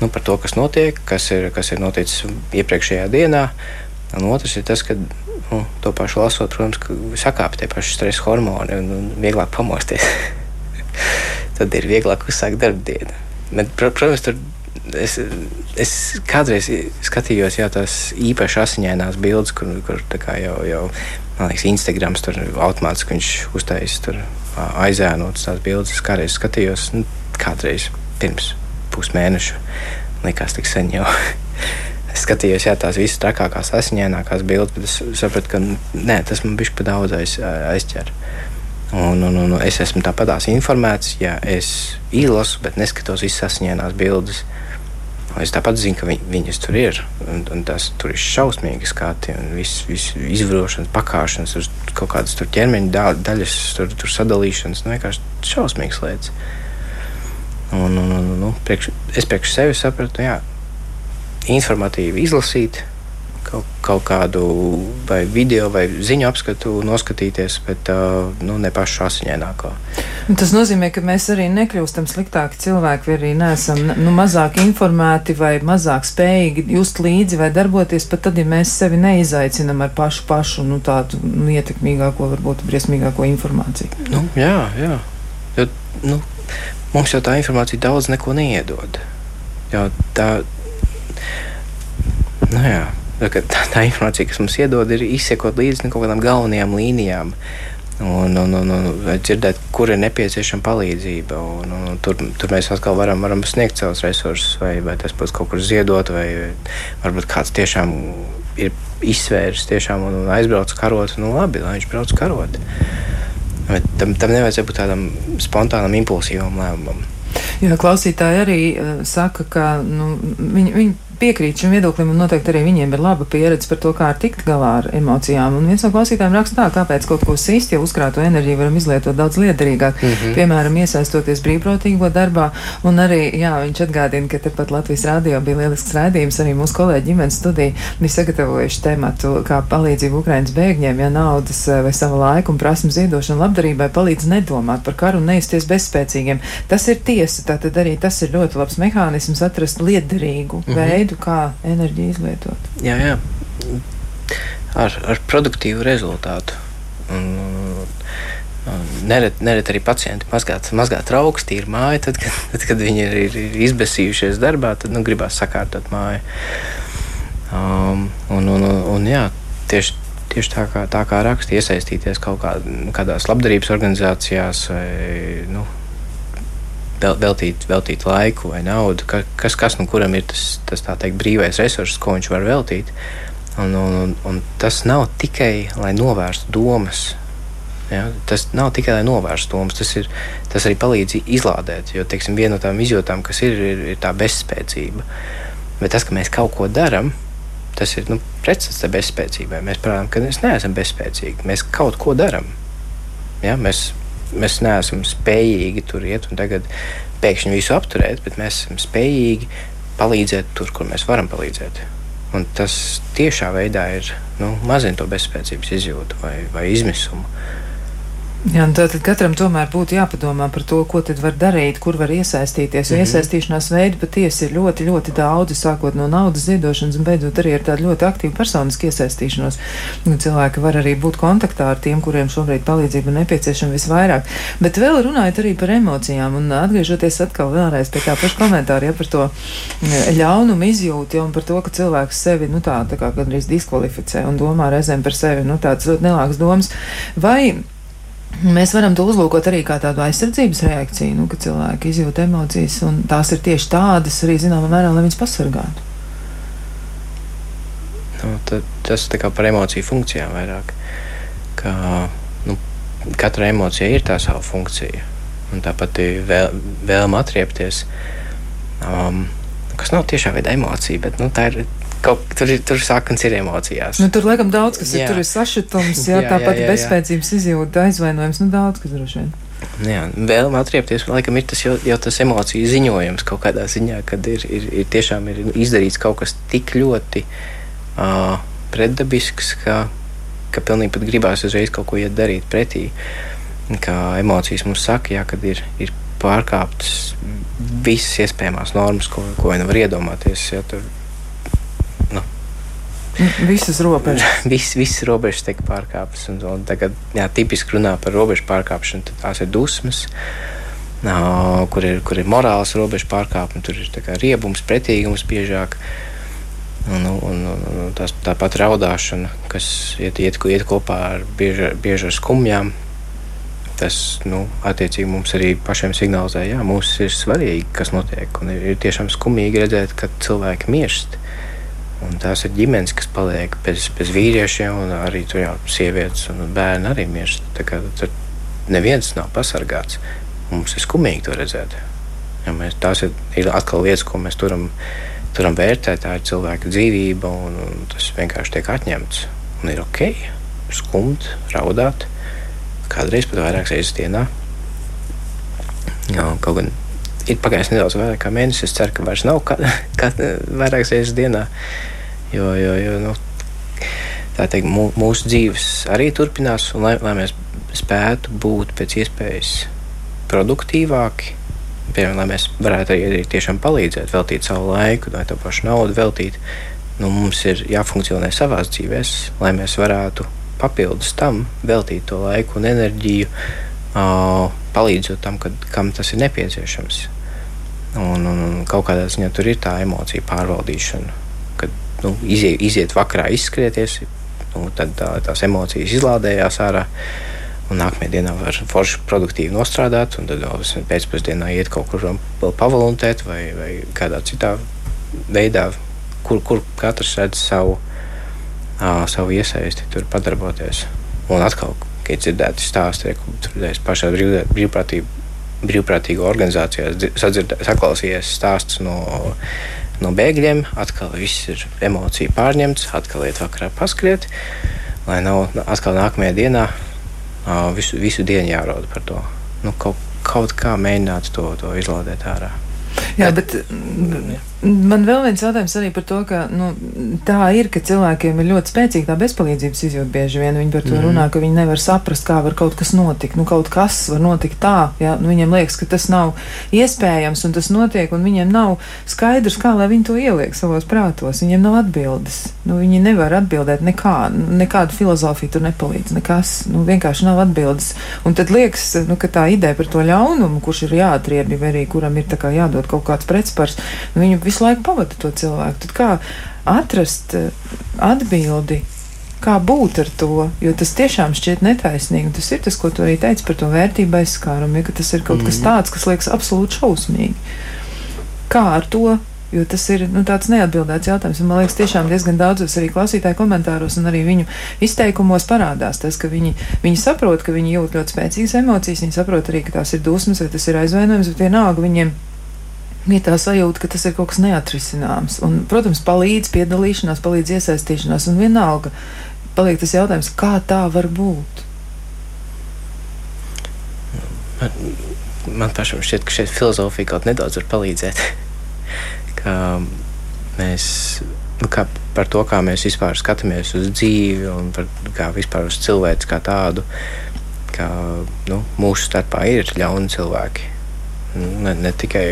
nu, par to, kas notiek, kas ir, kas ir noticis iepriekšējā dienā. Un otrs ir tas, ka nu, to pašu lasot, protams, sakāp tie paši stresa hormoni un, un vieglāk pamosties. Tad ir vieglāk uzsākt darbdienu. Bet, protams, tur es, es kādreiz skatījos jā, tās īpaši asiņainās bildes, kur, kur jau, jau liekas, Instagram tur automātiski tur aizēnotas tās bildes. Es kādreiz skatījos, nu, kādreiz pirms pusmēneša. Likās tik sen jau. Es skatījos, jā, tās visas trakākās, asiņainākās bildes, bet es sapratu, ka nē, tas man bija pa daudz aiz, aizķer. Un, un, un es esmu tāpatās informēts, ja es izlasu, bet neskatos visas asiņainās bildes. Es tāpat zinu, ka viņ, viņas tur ir. Un, un tas tur ir šausmīgi skati un viss vis izvarošanas, pakāpšanas, kaut kādas ķermeņa da, daļas, tur, tur sadalīšanas. Nu, vienkārši šausmīgas lietas. Un, un, un, nu, priekš, es priekš sevi sapratu, jā, informatīvi izlasīt, kaut, kaut kādu vai video vai ziņu apskatu noskatīties, bet nu, ne pašu asiņaināko. Tas nozīmē, ka mēs arī nekļūstam sliktāki cilvēki, vai arī neesam nu, mazāk informēti vai mazāk spējīgi just līdzi vai darboties, pat tad, ja mēs sevi neizaicinam ar pašu pašu nu, tādu nu, ietekmīgāko, varbūt briesmīgāko informāciju. Nu, jā, jā. Jo, nu, mums jau tā informācija daudz neko neiedod. Jo tā, Nu, jā, tā, tā informācija, kas mums iedod, ir izsekot līdzi kaut kādām galvenajām līnijām. Un, un, un, un dzirdēt, kur ir nepieciešama palīdzība. Un, un, tur, tur mēs atkal varam, varam sniegt savus resursus, vai, vai tas pats kaut kur ziedot, vai varbūt kāds tiešām ir izsvērs tiešām un, un aizbraucis karot. Nu, labi, lai viņš brauc karot. Bet tam, tam nevajadzētu būt tādam spontānam, impulsīvam lēmumam. Jā, klausītāji arī uh, saka, ka nu, viņi, viņi piekrīt šim viedoklim, un noteikti arī viņiem ir laba pieredze par to, kā tikt galā ar emocijām. Un viens no klausītājiem raksta tā, kāpēc kaut ko sīst, ja uzkrāto enerģiju varam izlietot daudz liederīgāk, mm -hmm. piemēram, iesaistoties brīvprātīgo darbā. Un arī, jā, viņš atgādina, ka tepat Latvijas rādio bija lielisks raidījums, arī mūsu kolēģi ģimenes studija bija sagatavojuši tematu, kā palīdzību Ukrainas bēgņiem, ja naudas eh, vai sava laika un prasmu ziedošana labdarībai palīdz nedomāt par karu un neizties bezspēcīgiem. Tas ir tiesa, tātad arī tas ir ļoti labs mehānisms atrast liederīgu mm -hmm. veidu veidu, kā enerģiju izlietot. Jā, jā. Ar, ar produktīvu rezultātu. Un, Neret, neret arī pacienti mazgāt, mazgāt trauks, tīri māju, tad, kad, tad, kad viņi ir, ir izbēsījušies darbā, tad nu, gribās sakārtot māju. Um, un, un, un, un, jā, tieši, tieši tā kā, tā kā raksta, iesaistīties kaut kā, kādās labdarības organizācijās vai nu, veltīt, veltīt laiku vai naudu, ka, kas, kas nu kuram ir tas, tas teikt, brīvais resurss, ko viņš var veltīt. Un, un, un, un tas nav tikai, lai novērstu domas Ja? Tas nav tikai lai novērstu domas, tas, ir, tas arī palīdz izlādēt. Jo teiksim, viena no tām izjūtām, kas ir, ir, ir tā bezspēcība. Bet tas, ka mēs kaut ko darām, tas ir nu, pretstats bezspēcībai. Mēs parādām, ka mēs neesam bezspēcīgi. Mēs kaut ko darām. Ja? Mēs, mēs neesam spējīgi tur iet un tagad pēkšņi visu apturēt, bet mēs esam spējīgi palīdzēt tur, kur mēs varam palīdzēt. Un tas tiešā veidā ir nu, mazina to bezspēcības izjūtu vai, vai izmisumu. Jā, nu tātad katram tomēr būtu jāpadomā par to, ko tad var darīt, kur var iesaistīties. Jo mm -hmm. iesaistīšanās veidi patiesi ir ļoti, ļoti daudz, sākot no naudas ziedošanas un beidzot arī ar tādu ļoti aktīvu personisku iesaistīšanos. Nu, cilvēki var arī būt kontaktā ar tiem, kuriem šobrīd palīdzība nepieciešama visvairāk. Bet vēl runājot arī par emocijām un atgriežoties atkal vēlreiz pie tā paša komentāra, ja par to mm, ļaunumu izjūti ja, un par to, ka cilvēks sevi, nu tā, tā kā gandrīz diskvalificē un domā reizēm par sevi, nu tāds ļoti nelāks domas. Vai Mēs varam to uzlūkot arī kā tādu aizsardzības reakciju, nu, ka cilvēki izjūt emocijas, un tās ir tieši tādas arī zināmā mērā, lai viņas pasargātu. Nu, tas ir par emociju funkcijām vairāk. Ka, nu, katra emocija ir tā sava funkcija. Un tāpat vēl, vēlme atriepties, um, kas nav tiešā veidā emocija, bet nu, tā ir kaut tur, ir, tur saknes ir emocijās. Nu, tur laikam daudz kas jā. ir. Tur ir sašutums, jā, jā, tāpat jā, jā, bezspēcības izjūta, aizvainojums, nu daudz kas droši vien. Jā, vēlme atriepties, laikam, ir tas jau, jau tas emociju ziņojums kaut kādā ziņā, kad ir, ir, ir tiešām ir izdarīts kaut kas tik ļoti uh, pretdabisks, ka, ka pilnīgi pat gribās uzreiz kaut ko iet darīt pretī. Kā emocijas mums saka, jā, kad ir, ir pārkāptas visas iespējamās normas, ko, ko vien var iedomāties. Jā, tur Visas robežas. Vis, visas robežas tiek pārkāptas. Un, un tagad, jā, tipiski runā par robežu pārkāpšanu, tad tās ir dusmas. Uh, kur, ir, kur ir morāls robežu pārkāpums, tur ir riebums, pretīgums biežāk. Un, un, un, tās, tāpat raudāšana, kas iet, iet, iet kopā ar bieži, bieži ar skumjām. Tas nu, attiecīgi mums arī pašiem signalizē, ka mums ir svarīgi, kas notiek. Un ir, ir tiešām skumīgi redzēt, ka cilvēki mirst. Un tās ir ģimenes, kas paliek bez, bez vīriešiem, un arī tur jau sievietes un bērni arī mirst. Tur neviens nav pasargāts. Mums ir skumīgi to redzēt. Ja mēs, tās ir, ir atkal lietas, ko mēs turam, turam vērtēt. Tā ir cilvēka dzīvība, un, un tas vienkārši tiek atņemts. Un ir ok, skumt, raudāt. Kādreiz pat vairākas reizes dienā. Jā, kaut gan ir pagājis nedaudz vairāk kā mēnesis. Es ceru, ka vairs nav kā, kā vairākas reizes dienā. Jo, jo, jo nu, tā teikt, mūsu dzīves arī turpinās, un lai, lai mēs spētu būt pēc iespējas produktīvāki, piemēram, lai mēs varētu arī tiešām palīdzēt, veltīt savu laiku, vai to pašu naudu veltīt, nu, mums ir jāfunkcionē savā dzīvē, lai mēs varētu papildus tam veltīt to laiku un enerģiju, uh, palīdzot tam, kad, kam tas ir nepieciešams. Un, un, un kaut kādā ziņā tur ir tā emocija pārvaldīšana nu, iziet, iziet vakarā, izskrieties, nu, tad tā, tās emocijas izlādējās ārā. Un nākamajā dienā var forši produktīvi nostrādāt, un tad pēcpusdienā iet kaut kur vēl pavalontēt vai, vai kādā citā veidā, kur, kur katrs redz savu, uh, savu iesaisti, tur padarboties. Un atkal, kad dzirdēti stāsti, kur tur pašā brīvprātīgi, brīvprātīgo organizācijās saklausījies stāsts no no bēgļiem, atkal viss ir emocija pārņemts, atkal iet vakarā paskriet, lai nav atkal nākamajā dienā visu, visu dienu jārauda par to. Nu, kaut, kaut kā mēģināt to, to izlādēt ārā. Jā, bet Man vēl viens jautājums arī par to, ka nu, tā ir, ka cilvēkiem ir ļoti spēcīga tā bezpalīdzības izjūta bieži vien. Viņi par to mm. runā, ka viņi nevar saprast, kā var kaut kas notikt. Nu, kaut kas var notikt tā, ja nu, viņiem liekas, ka tas nav iespējams un tas notiek, un viņiem nav skaidrs, kā lai viņi to ieliek savos prātos. Viņiem nav atbildes. Nu, viņi nevar atbildēt nekā, nekāda filozofija tur nepalīdz, nekas. Nu, vienkārši nav atbildes. Un tad liekas, nu, ka tā ideja par to ļaunumu, kurš ir jāatriebj, vai arī kuram ir jādod kaut kāds pretspars, nu, visu laiku pavada to cilvēku. Tad kā atrast eh, atbildi? Kā būt ar to? Jo tas tiešām šķiet netaisnīgi. Tas ir tas, ko tu arī teici par to vērtību aizskārumu, ja tas ir kaut mm kas mhm. tāds, kas liekas absolūti šausmīgi. Kā ar to Jo tas ir nu, tāds neatbildēts jautājums. Un, man liekas, tiešām diezgan daudzos arī klausītāju komentāros un arī viņu izteikumos parādās tas, ka viņi, viņi saprot, ka viņi jūt ļoti spēcīgas emocijas, viņi saprot arī, ka tās ir dusmas vai tas ir aizvainojums, bet vienalga viņiem ir tā sajūta, ka tas ir kaut kas neatrisināms. Un, protams, palīdz piedalīšanās, palīdz iesaistīšanās, un vienalga paliek tas jautājums, kā tā var būt. Man, man pašam šķiet, ka šeit filozofija kaut nedaudz var palīdzēt. ka mēs nu, kā par to, kā mēs vispār skatāmies uz dzīvi un par, kā vispār uz cilvēku kā tādu, ka nu, mūsu starpā ir ļauni cilvēki. Ne, ne, tikai,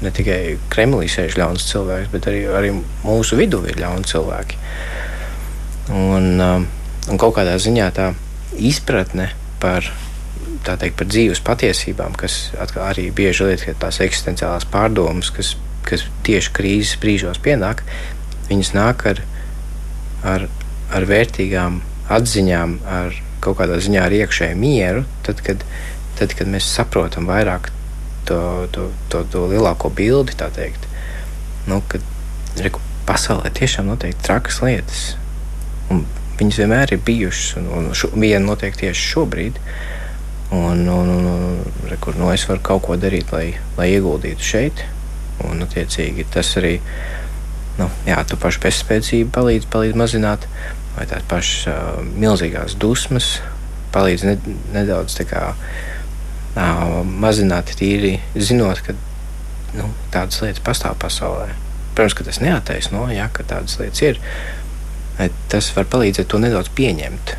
ne tikai Kremlī sēž ļauns cilvēks, bet arī, arī mūsu vidū ir ļauni cilvēki. Un, um, un kaut kādā ziņā tā izpratne par, teikt, par dzīves patiesībām, kas arī bieži liek tās eksistenciālās pārdomas, kas kas tieši krīzes brīžos pienāk, viņas nāk ar, ar, ar vērtīgām atziņām, ar kaut kādā ziņā ar iekšēju mieru, tad, kad, tad, kad mēs saprotam vairāk to, to, to, to lielāko bildi, tā teikt, nu, kad reku, pasaulē tiešām notiek trakas lietas. Un viņas vienmēr ir bijušas, un, un šo, viena notiek tieši šobrīd. Un, un, un, un rekur, nu, es varu kaut ko darīt, lai, lai ieguldītu šeit, Un, attiecīgi, tas arī nu, jā, tu pašu bezspēcību palīdz, palīdz mazināt, vai tās pašas uh, milzīgās dusmas palīdz ne, nedaudz kā, uh, mazināt, tīri zinot, ka nu, tādas lietas pastāv pasaulē. Protams, ka tas neataisno, ja, ka tādas lietas ir. Tas var palīdzēt to nedaudz pieņemt.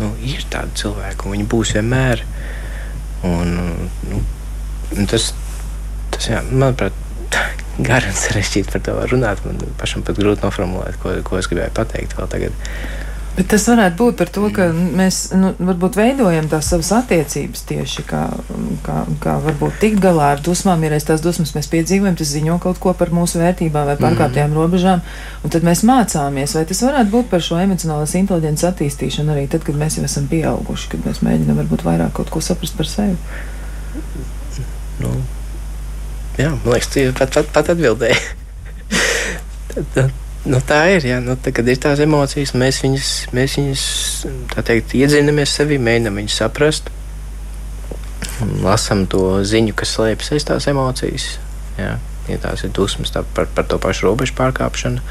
Nu, ir tādi cilvēki, un viņi būs vienmēr. Un, nu, tas, tas, jā, manuprāt, gari un sarežģīti par to runāt. Man pašam pat grūti noformulēt, ko, ko es gribēju pateikt vēl tagad. Bet tas varētu būt par to, ka mēs nu, varbūt veidojam tās savas attiecības tieši kā, kā, kā varbūt tikt galā ar dusmām. Ja reiz tās dusmas mēs piedzīvojam, tas ziņo kaut ko par mūsu vērtībām vai pārkāptajām mm. robežām, un tad mēs mācāmies. Vai tas varētu būt par šo emocionālās inteliģences attīstīšanu arī tad, kad mēs jau esam pieauguši, kad mēs mēģinām varbūt vairāk kaut ko saprast par sevi? Nu, Jā, man liekas, tu pat, pat, pat atbildēji. nu, tā ir. Jā, nu, tā, kad ir tās emocijas, mēs viņas, mēs viņas teikt, iedzinamies sevi, mēģinām viņus saprast. Lasām to ziņu, kas slēpjas aiz tās emocijas. Jā, ja tās ir dusmas tā, par, par to pašu robežu pārkāpšanu.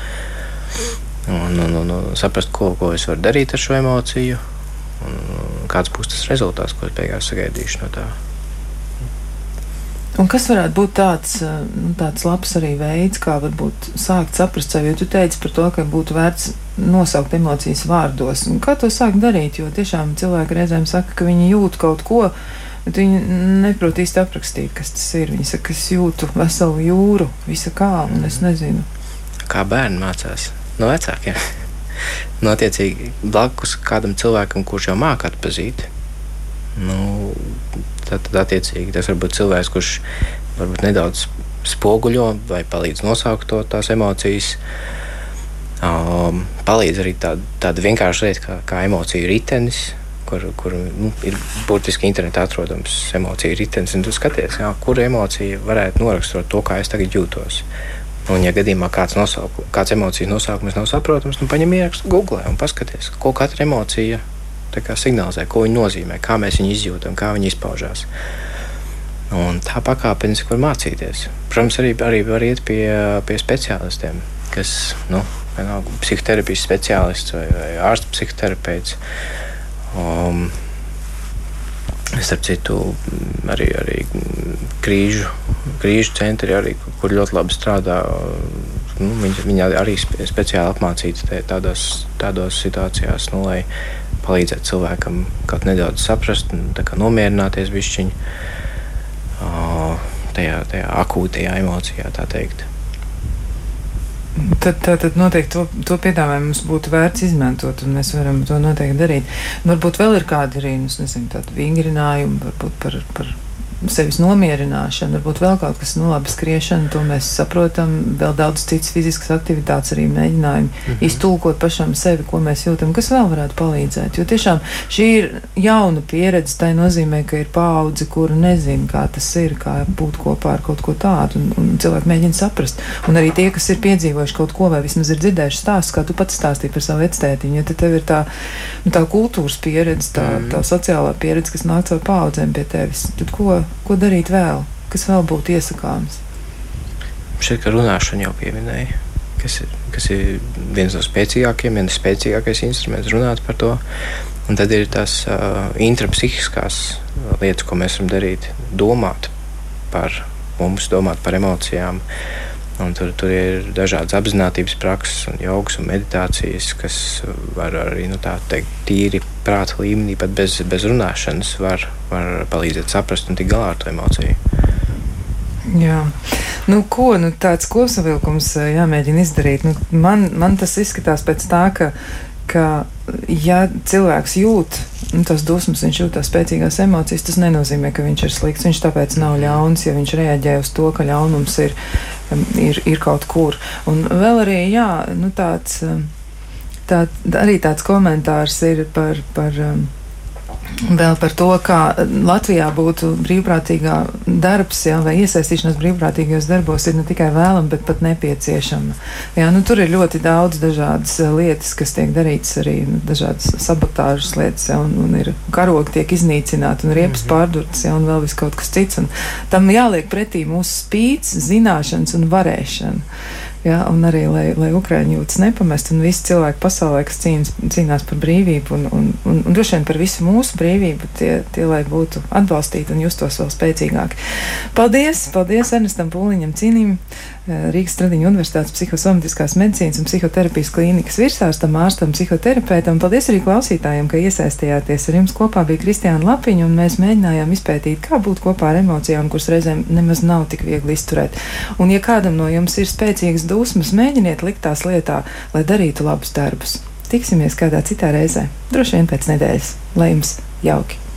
Un, un, un, un saprast, ko, ko es varu darīt ar šo emociju, un kāds būs tas rezultāts, ko es beigās sagaidīšu no tā. Un kas varētu būt tāds, eh, nu, tāds labs arī veids, kā varbūt sākt saprast sevi? Jo tu teici par to, ka būtu vērts nosaukt emocijas vārdos. Un kā to sākt darīt? Jo tiešām cilvēki reizēm saka, ka viņi jūt kaut ko, bet viņi neprot īsti aprakstīt, kas tas ir. Viņi saka, ka es jūtu veselu jūru, visa kā, un es nezinu. Kā bērni mācās no vecākiem. Notiecīgi blakus kādam cilvēkam, kurš jau māca atpazīt. Nu, Tad, tad attiecīgi tas var būt cilvēks, kurš varbūt nedaudz spoguļo vai palīdz nosaukt to, tās emocijas. Um, palīdz arī tāda, tāda vienkārša lieta kā, kā emociju ritenis, kur, kur nu, ir burtiski internetā atrodams emociju ritenis. Tu skaties, jā, kur emocija varētu noraksturot to, kā es tagad jūtos. Un, ja gadījumā kāds, nosauku, kāds emocijas nosaukums nav saprotams, nu, paņem ierakstu Google un paskaties, ko katra emocija signalizē, ko viņi nozīmē, kā mēs viņu izjūtam, kā viņi izpaužās. Un tā pakāpeniski var mācīties. Protams, arī, arī var iet pie, pie speciālistiem, kas nu, vienalga, psihoterapijas speciālists vai, vai ārsts psihoterapeits. Um, Starp citu, arī, arī krīžu, krīžu centri, arī, kur ļoti labi strādā. Nu, viņi, viņi arī speciāli apmācīti tādos, tādos situācijās, nu, lai palīdzēt cilvēkam kaut nedaudz saprast, nomierināties bišķiņu tajā, tajā akūtajā emocijā, tā teikt. Tad, tad, tad noteikti to, to piedāvājumu mums būtu vērts izmantot, un mēs varam to noteikti darīt. Varbūt vēl ir kādi arī, nu, nezinu, tādi vingrinājumi, varbūt par, par sevis nomierināšana, varbūt vēl kaut kas, nu, labi, skriešana, to mēs saprotam, vēl daudz citas fiziskas aktivitātes arī mēģinājumi -hmm. iztulkot pašam sevi, ko mēs jūtam, kas vēl varētu palīdzēt. Jo tiešām šī ir jauna pieredze, tai nozīmē, ka ir paudze, kura nezina, kā tas ir, kā būt kopā ar kaut ko tādu, un, un cilvēki mēģina saprast. Un arī tie, kas ir piedzīvojuši kaut ko, vai vismaz ir dzirdējuši stāstus, kā tu pats stāstīji par savu vectētiņu, ja tev ir tā, nu, tā kultūras pieredze, tā, -hmm. tā sociālā pieredze, kas nāk caur paudzēm pie tevis, tad ko? Ko darīt vēl? Kas vēl būtu iesakāms? Šeit, ka runāšana jau pieminēja, kas ir, kas ir viens no spēcīgākajiem, viens spēcīgākais instruments runāt par to. Un tad ir tās uh, intrapsihiskās lietas, ko mēs varam darīt. Domāt par mums, domāt par emocijām. Un tur, tur ir dažādas apziņotības prakses, un jogas un meditācijas, kas var arī nu, teikt, tīri prāta līmenī, pat bez, bez runāšanas, var, var palīdzēt saprast un tikt galā ar to emociju. Jā, nu, ko nu, tāds kopsavilkums jāmēģina izdarīt? Nu, man, man tas izskatās pēc tā, ka, ka ja cilvēks jūt nu, tās dusmas, viņš jūt tās spēcīgās emocijas, tas nenozīmē, ka viņš ir slikts. Viņš tāpēc nav ļauns, ja viņš reaģē uz to, ka ļaunums ir, ir, ir kaut kur. Un vēl arī, jā, nu, tāds, tā, arī tāds komentārs ir par. par Vēl par to, kā Latvijā būtu brīvprātīgā darbs, jā, vai iesaistīšanās brīvprātīgajos darbos ir ne tikai vēlama, bet pat nepieciešama. Jā, nu, tur ir ļoti daudz dažādas eh, lietas, kas tiek darītas, arī dažādas sabotāžas lietas, jā, un, un ir karogi tiek iznīcināti, un riepas mm -hmm. pārdurtas, jā, un vēl viss kaut kas cits. Un tam jāliek pretī mūsu spīts, zināšanas un varēšana. Ja, un arī, lai, lai Ukrāņi jūtas nepamest, un visi cilvēki pasaulē, kas cīnās, cīnās par brīvību, un, un, un, un droši vien par visu mūsu brīvību, tie, tie lai būtu atbalstīti un justos vēl spēcīgāki. Paldies! Paldies Ernestam Pūliņam Cīnim, eh, Rīgas Stradiņu Universitātes psihosomatiskās medicīnas un psihoterapijas klīnikas virsārstam, ārstam, psihoterapeitam. Paldies arī klausītājiem, ka iesaistījāties. Ar jums kopā bija Kristiāna Lapiņa, un mēs mēģinājām izpētīt, kā būt kopā ar emocijām, kuras reizēm nemaz nav tik viegli izturēt. Un, ja kādam no jums ir spēcīgas dusmas, mēģiniet likt tās lietā, lai darītu labus darbus. Tiksimies kādā citā reizē, droši vien pēc nedēļas. Lai jums jauki!